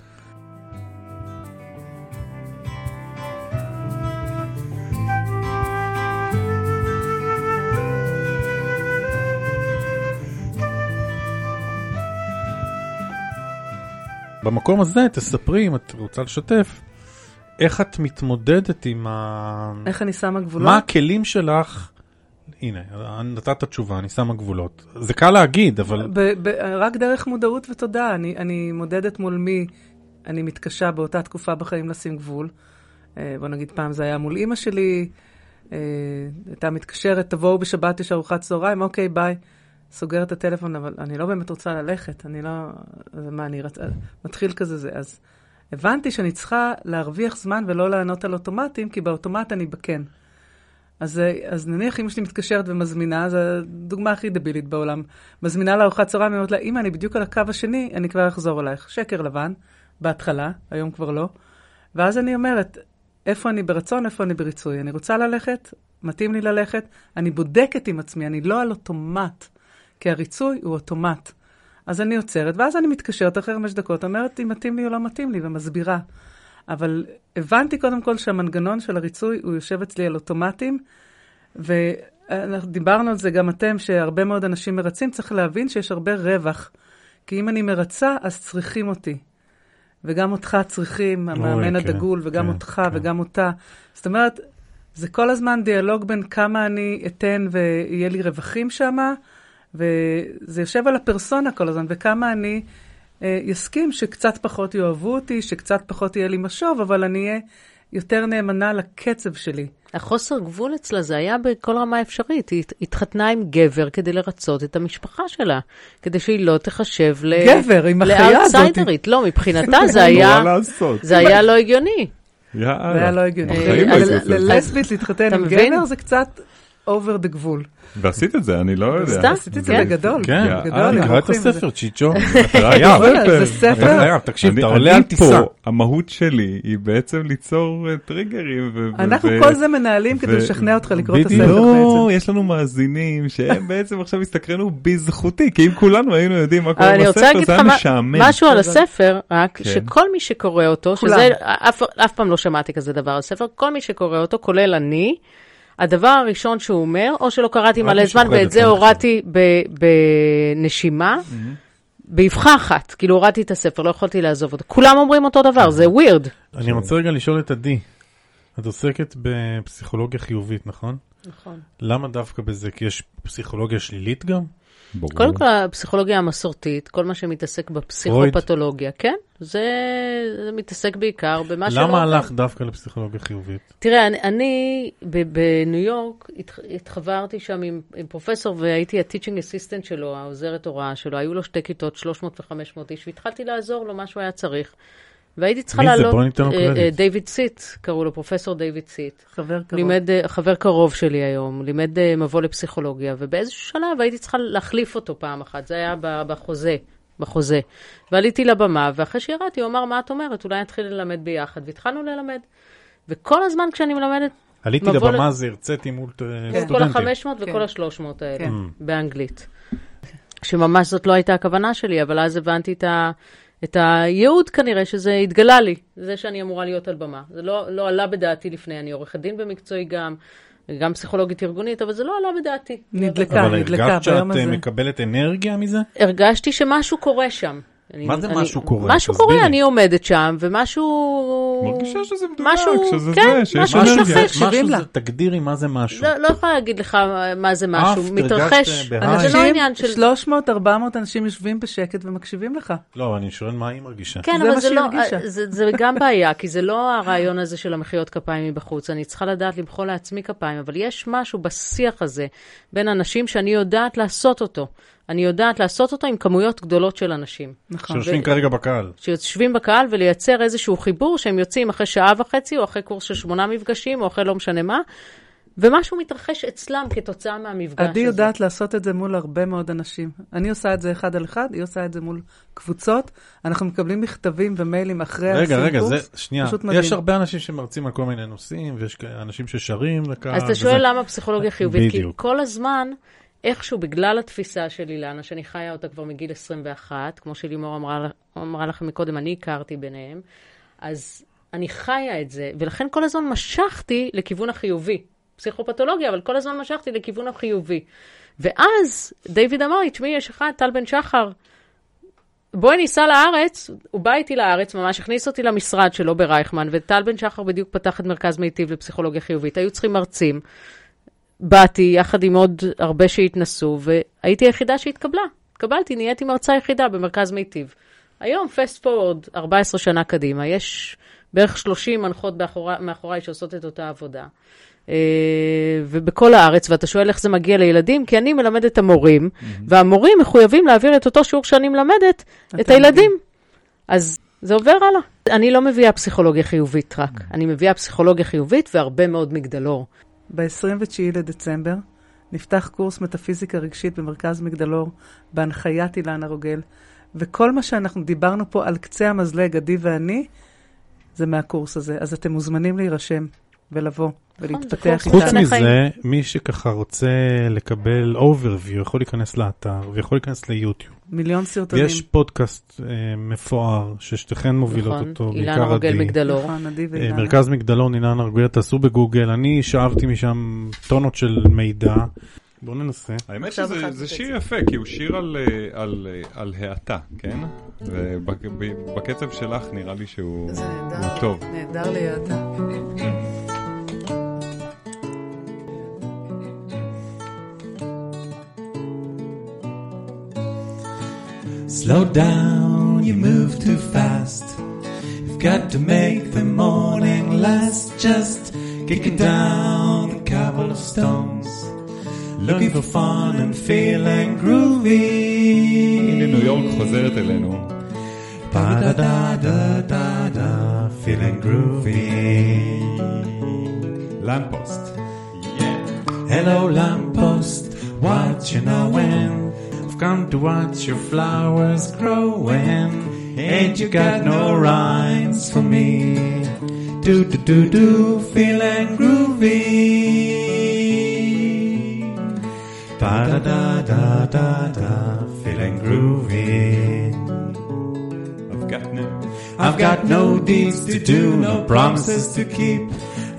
במקום הזה תספרי, אם את רוצה לשתף, איך את מתמודדת עם ה... איך אני שמה גבולות? מה הכלים שלך? הנה, נתת תשובה, אני שמה גבולות. זה קל להגיד, אבל ב- ב- רק דרך מודעות ותודה. אני, אני מודדת מול מי אני מתקשה באותה תקופה בחיים לשים גבול. אה, בוא נגיד, פעם זה היה מול אימא שלי, אה, הייתה מתקשרת, תבואו בשבת, יש ארוחת צהריים, אוקיי, ביי. סוגר את הטלפון, אבל אני לא באמת רוצה ללכת, אני לא... מה, אני רצ... מתחיל כזה זה. אז הבנתי שאני צריכה להרוויח זמן ולא לענות על אוטומטים, כי באוטומט אני בכן. אז, אז נניח אמא שלי מתקשרת ומזמינה, זו הדוגמה הכי דבילית בעולם. מזמינה לארוחת צהריים, אומרת לה, אמא, אני בדיוק על הקו השני, אני כבר אחזור אלייך. שקר לבן, בהתחלה, היום כבר לא. ואז אני אומרת, איפה אני ברצון, איפה אני בריצוי. אני רוצה ללכת, מתאים לי ללכת, אני בודקת עם עצמי, אני לא על אוטומט, כי הריצוי הוא אוטומט. אז אני עוצרת, ואז אני מתקשרת אחרי חמש דקות, אומרת אם מתאים לי או לא מתאים לי, ומסבירה. אבל הבנתי קודם כל שהמנגנון של הריצוי, הוא יושב אצלי על אוטומטים, ודיברנו על זה גם אתם, שהרבה מאוד אנשים מרצים, צריך להבין שיש הרבה רווח. כי אם אני מרצה, אז צריכים אותי. וגם אותך צריכים, המאמן כן, הדגול, וגם כן, אותך, כן. וגם אותה. זאת אומרת, זה כל הזמן דיאלוג בין כמה אני אתן ויהיה לי רווחים שם, וזה יושב על הפרסונה כל הזמן, וכמה אני אה, יסכים שקצת פחות יאהבו אותי, שקצת פחות יהיה לי משוב, אבל אני אהיה יותר נאמנה לקצב שלי. החוסר גבול אצלה זה היה בכל רמה אפשרית. היא הת- התחתנה עם גבר כדי לרצות את המשפחה שלה, כדי שהיא לא תחשב ל... גבר, עם החיה הזאת. לאאוטסיידרית. לא, מבחינתה זה היה? זה היה לא הגיוני. זה היה לא הגיוני. אה, לא זה. ללסבית להתחתן עם? גבר זה קצת over the גבול. ועשית את זה, אני לא יודע. סתם? עשיתי את זה כן. בגדול. כן, בגדול, קרא את. הספר, צ'יצ'ו. זה ספר. תקשיב, אני- אתה עולה על אני טיסה. המהות שלי היא בעצם ליצור אה, טריגרים. אנחנו כל זה מנהלים כדי לשכנע אותך לקרוא את בדיוק. הספר לא, בעצם. יש לנו מאזינים שהם בעצם עכשיו הסתקרנו בזכותי, כי אם כולנו היינו יודעים מה קורה אני רוצה בספר, להגיד זה לך היה מה- משעמם. משהו על אבל- הספר, רק כן. שכל מי שקורא אותו. שזה, אף פעם לא שמעתי כזה דבר על ספר, כל מי שקורא אותו, כולל אני, הדבר הראשון שהוא אומר, או שלא קראתי מלא זמן, ואת זה הורדתי בנשימה, באבחה אחת, כאילו הורדתי את הספר, לא יכולתי לעזוב אותו. כולם אומרים אותו דבר, זה ווירד. אני רוצה רגע לשאול את עדי. את עוסקת בפסיכולוגיה חיובית, נכון? נכון. למה דווקא בזה? כי יש פסיכולוגיה שלילית גם? ברור. קודם כל, הפסיכולוגיה המסורתית, כל מה שמתעסק בפסיכופתולוגיה, כן, זה, זה מתעסק בעיקר במה שלא... למה עובד. הלכת דווקא לפסיכולוגיה חיובית? תראה, אני, אני בניו יורק התח, התחברתי שם עם, עם פרופסור והייתי ה-teaching assistant שלו, העוזרת הוראה שלו, היו לו שתי כיתות, 300 ו-500 איש, והתחלתי לעזור לו מה שהוא היה צריך. והייתי צריכה מי זה? לעלות, בוא ניתן לו אה, קרדיט. אה, דיוויד סיט, קראו לו פרופסור דיוויד סיט. חבר קרוב. לימד, אה, חבר קרוב שלי היום, לימד מבוא לפסיכולוגיה, ובאיזשהו שלב הייתי צריכה להחליף אותו פעם אחת, זה היה בחוזה, בחוזה. ועליתי לבמה, ואחרי שירדתי, הוא אמר, מה את אומרת? אולי נתחיל ללמד ביחד, והתחלנו ללמד. וכל הזמן כשאני מלמדת, עליתי לבמה ל- הזה, הרציתי מול כל סטודנטים. ה-500 כן. וכל ה-300 האלה, כן. באנגלית. שממש זאת לא הייתה הכוונה שלי, אבל אז הבנתי את, ה, את הייעוד כנראה, שזה התגלה לי, זה שאני אמורה להיות על במה. זה לא, לא עלה בדעתי לפני, אני עורכת דין במקצועי גם, גם פסיכולוגית ארגונית, אבל זה לא עלה בדעתי. נדלקה, אבל נדלקה הרגשת שאת ביום אה, הזה. מקבלת אנרגיה מזה? הרגשתי שמשהו קורה שם. מה זה משהו קורה? משהו. קורה, אני עומדת שם, ומשהו... מרגישה שזה מדויק, שזה כן, זה, שיש משהו אנרגיה. משהו זה, לה. תגדירי מה זה משהו. לא, לא יכולה להגיד לך מה זה משהו, מתרחש. זה לא עניין של... 300, 400 אנשים יושבים בשקט ומקשיבים לך. לא, אני שואל מה היא מרגישה. כן, אבל לא. זה, זה גם בעיה, כי זה לא הרעיון הזה של המחיאות כפיים מבחוץ. אני צריכה לדעת למחוא לעצמי כפיים, אבל יש משהו בשיח הזה בין אנשים שאני יודעת לעשות אותו. אני יודעת לעשות אותו עם כמויות גדולות של אנשים. נכון. שיושבים כרגע בקהל. שיושבים בקהל ולייצר איזשהו חיבור שהם יוצאים אחרי שעה וחצי, או אחרי קורס של שמונה מפגשים, או אחרי לא משנה מה, ומשהו מתרחש אצלם כתוצאה מהמפגש הזה. עדי יודעת לעשות את זה מול הרבה מאוד אנשים. אני עושה את זה אחד על אחד, היא עושה את זה מול קבוצות. אנחנו מקבלים מכתבים ומיילים אחרי רגע, הסיום רגע, זה. שנייה. פשוט מדהים. יש הרבה אנשים שמרצים על כל מיני נושאים, ויש אנשים ששרים לקהל. אז אתה וזה. שואל למה פסיכולוגיה חיובית? כי בדיוק. כל הזמן, איכשהו, בגלל התפיסה של אילנה, שאני חיה אותה כבר מגיל 21, כמו שלימור אמרה, אמרה לכם מקודם, אני הכרתי ביניהם, אז אני חיה את זה, ולכן כל הזמן משכתי לכיוון החיובי. פסיכופתולוגיה, אבל כל הזמן משכתי לכיוון החיובי. ואז דיוויד אמר לי, תשמעי, יש אחד, טל בן שחר, בואי ניסע לארץ, הוא בא איתי לארץ, ממש הכניס אותי למשרד שלו ברייכמן, וטל בן שחר בדיוק פתח את מרכז מיטיב לפסיכולוגיה חיובית. היו צריכים מרצים. באתי יחד עם עוד הרבה שהתנסו, והייתי היחידה שהתקבלה. התקבלתי, נהייתי מרצה יחידה במרכז מיטיב. היום, פסט פורוד, 14 שנה קדימה, יש בערך 30 מנחות מאחורי, מאחוריי שעושות את אותה עבודה. אה, ובכל הארץ, ואתה שואל איך זה מגיע לילדים, כי אני מלמדת את המורים, והמורים מחויבים להעביר את אותו שיעור שאני מלמדת, את הילדים. אז זה עובר הלאה. אני לא מביאה פסיכולוגיה חיובית רק, אני מביאה פסיכולוגיה חיובית והרבה מאוד מגדלור. ב-29 לדצמבר נפתח קורס מטאפיזיקה רגשית במרכז מגדלור בהנחיית אילנה רוגל, וכל מה שאנחנו דיברנו פה על קצה המזלג, עדי ואני, זה מהקורס הזה. אז אתם מוזמנים להירשם ולבוא. ולהתפתח חוץ משנה איתה. חיים. מזה, מי שככה רוצה לקבל overview יכול להיכנס לאתר ויכול להיכנס ליוטיוב. מיליון סרטונים. ויש פודקאסט אה, מפואר ששתיכן מובילות נכון, אותו, אילנה בעיקר רוגל עדי. מגדלור. נכון, עדי אה, ואילנה. מרכז מגדלון, אילנה ארגויה, תעשו בגוגל, אני שאבתי משם טונות של מידע. בואו ננסה. האמת שזה שיר יפה, כי הוא שיר על, אה, על, אה, על האטה, כן? ובקצב שלך נראה לי שהוא זה נהדר. טוב. נהדר לידה. Slow down, you move too fast. You've got to make the morning last. Just kicking down the cobblestones. Looking for fun and feeling הנה groovy. ניו יורק חוזרת אלינו. Ba da da da da da, feeling groovy. למפוסט. Hello, lamppost, what you knowin'? Come to watch your flowers growing. Ain't you got no rhymes for me? Do do do do, feeling groovy. Da da da da da da, feeling groovy. I've got no... I've got no deeds to do, no promises to keep.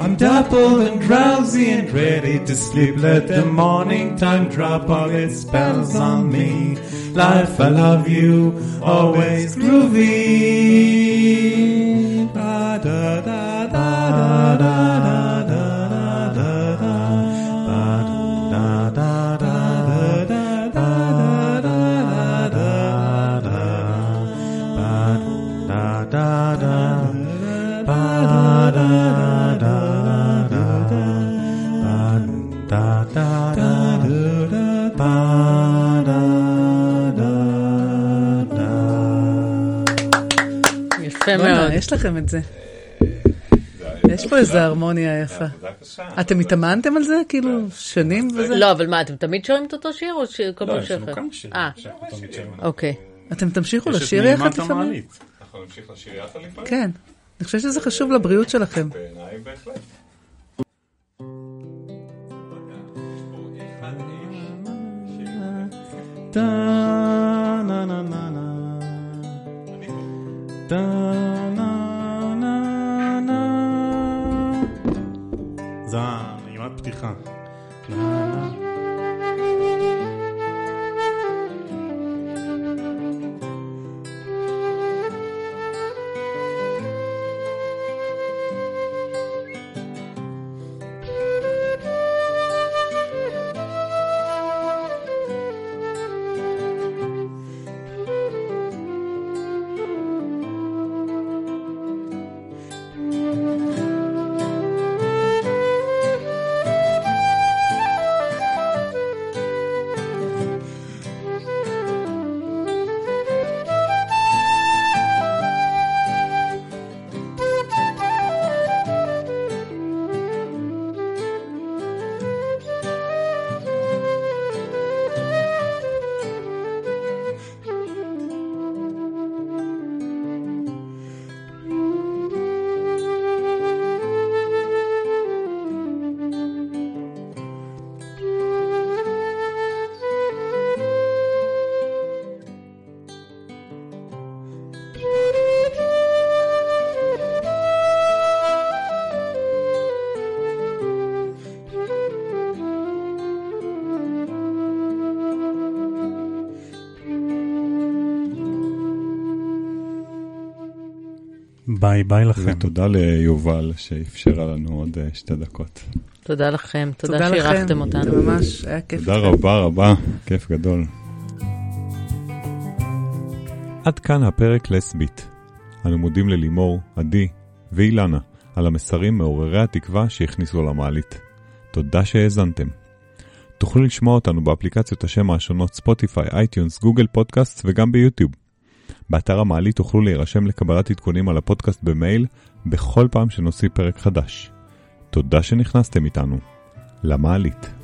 I'm dappled and drowsy and ready to sleep. Let the morning time drop all its spells on me. Life, I love you, always groovy. Da da da da da da יפה מאוד. יש לכם את זה. יש פה איזו הרמוניה יפה. אתם התאמנתם על זה? כאילו, שנים וזה? לא, אבל מה, אתם תמיד שרים את אותו שיר או שכל פעם יש שיר לנו אחר? כמה שירים אה, שאנחנו תמיד שרים. אוקיי. אתם תמשיכו יש את לשיר נעימת יחד לפעמים? המעלית. אנחנו נמשיך לשיר יחד לפעמים? כן. אני חושבת שזה חשוב לבריאות שלכם. בעיניי בהחלט. Da na na na זו הנעימת פתיחה. ביי ביי לכם. ותודה ליובל שאפשרה לנו עוד אה, שתי דקות. תודה לכם, תודה. שאירחתם אותנו. זה ממש היה כיף. תודה רבה רבה, כיף גדול. עד כאן הפרק לסבית. אנו מודים ללימור, עדי ואילנה על המסרים מעוררי התקווה שהכניסו למעלית. תודה שהאזנתם. תוכלו לשמוע אותנו באפליקציות השמע השונות ספוטיפיי, iTunes, גוגל פודקאסט וגם ביוטיוב. באתר המעלית תוכלו להירשם לקבלת עדכונים על הפודקאסט במייל בכל פעם שנוציא פרק חדש. תודה שנכנסתם איתנו. למעלית.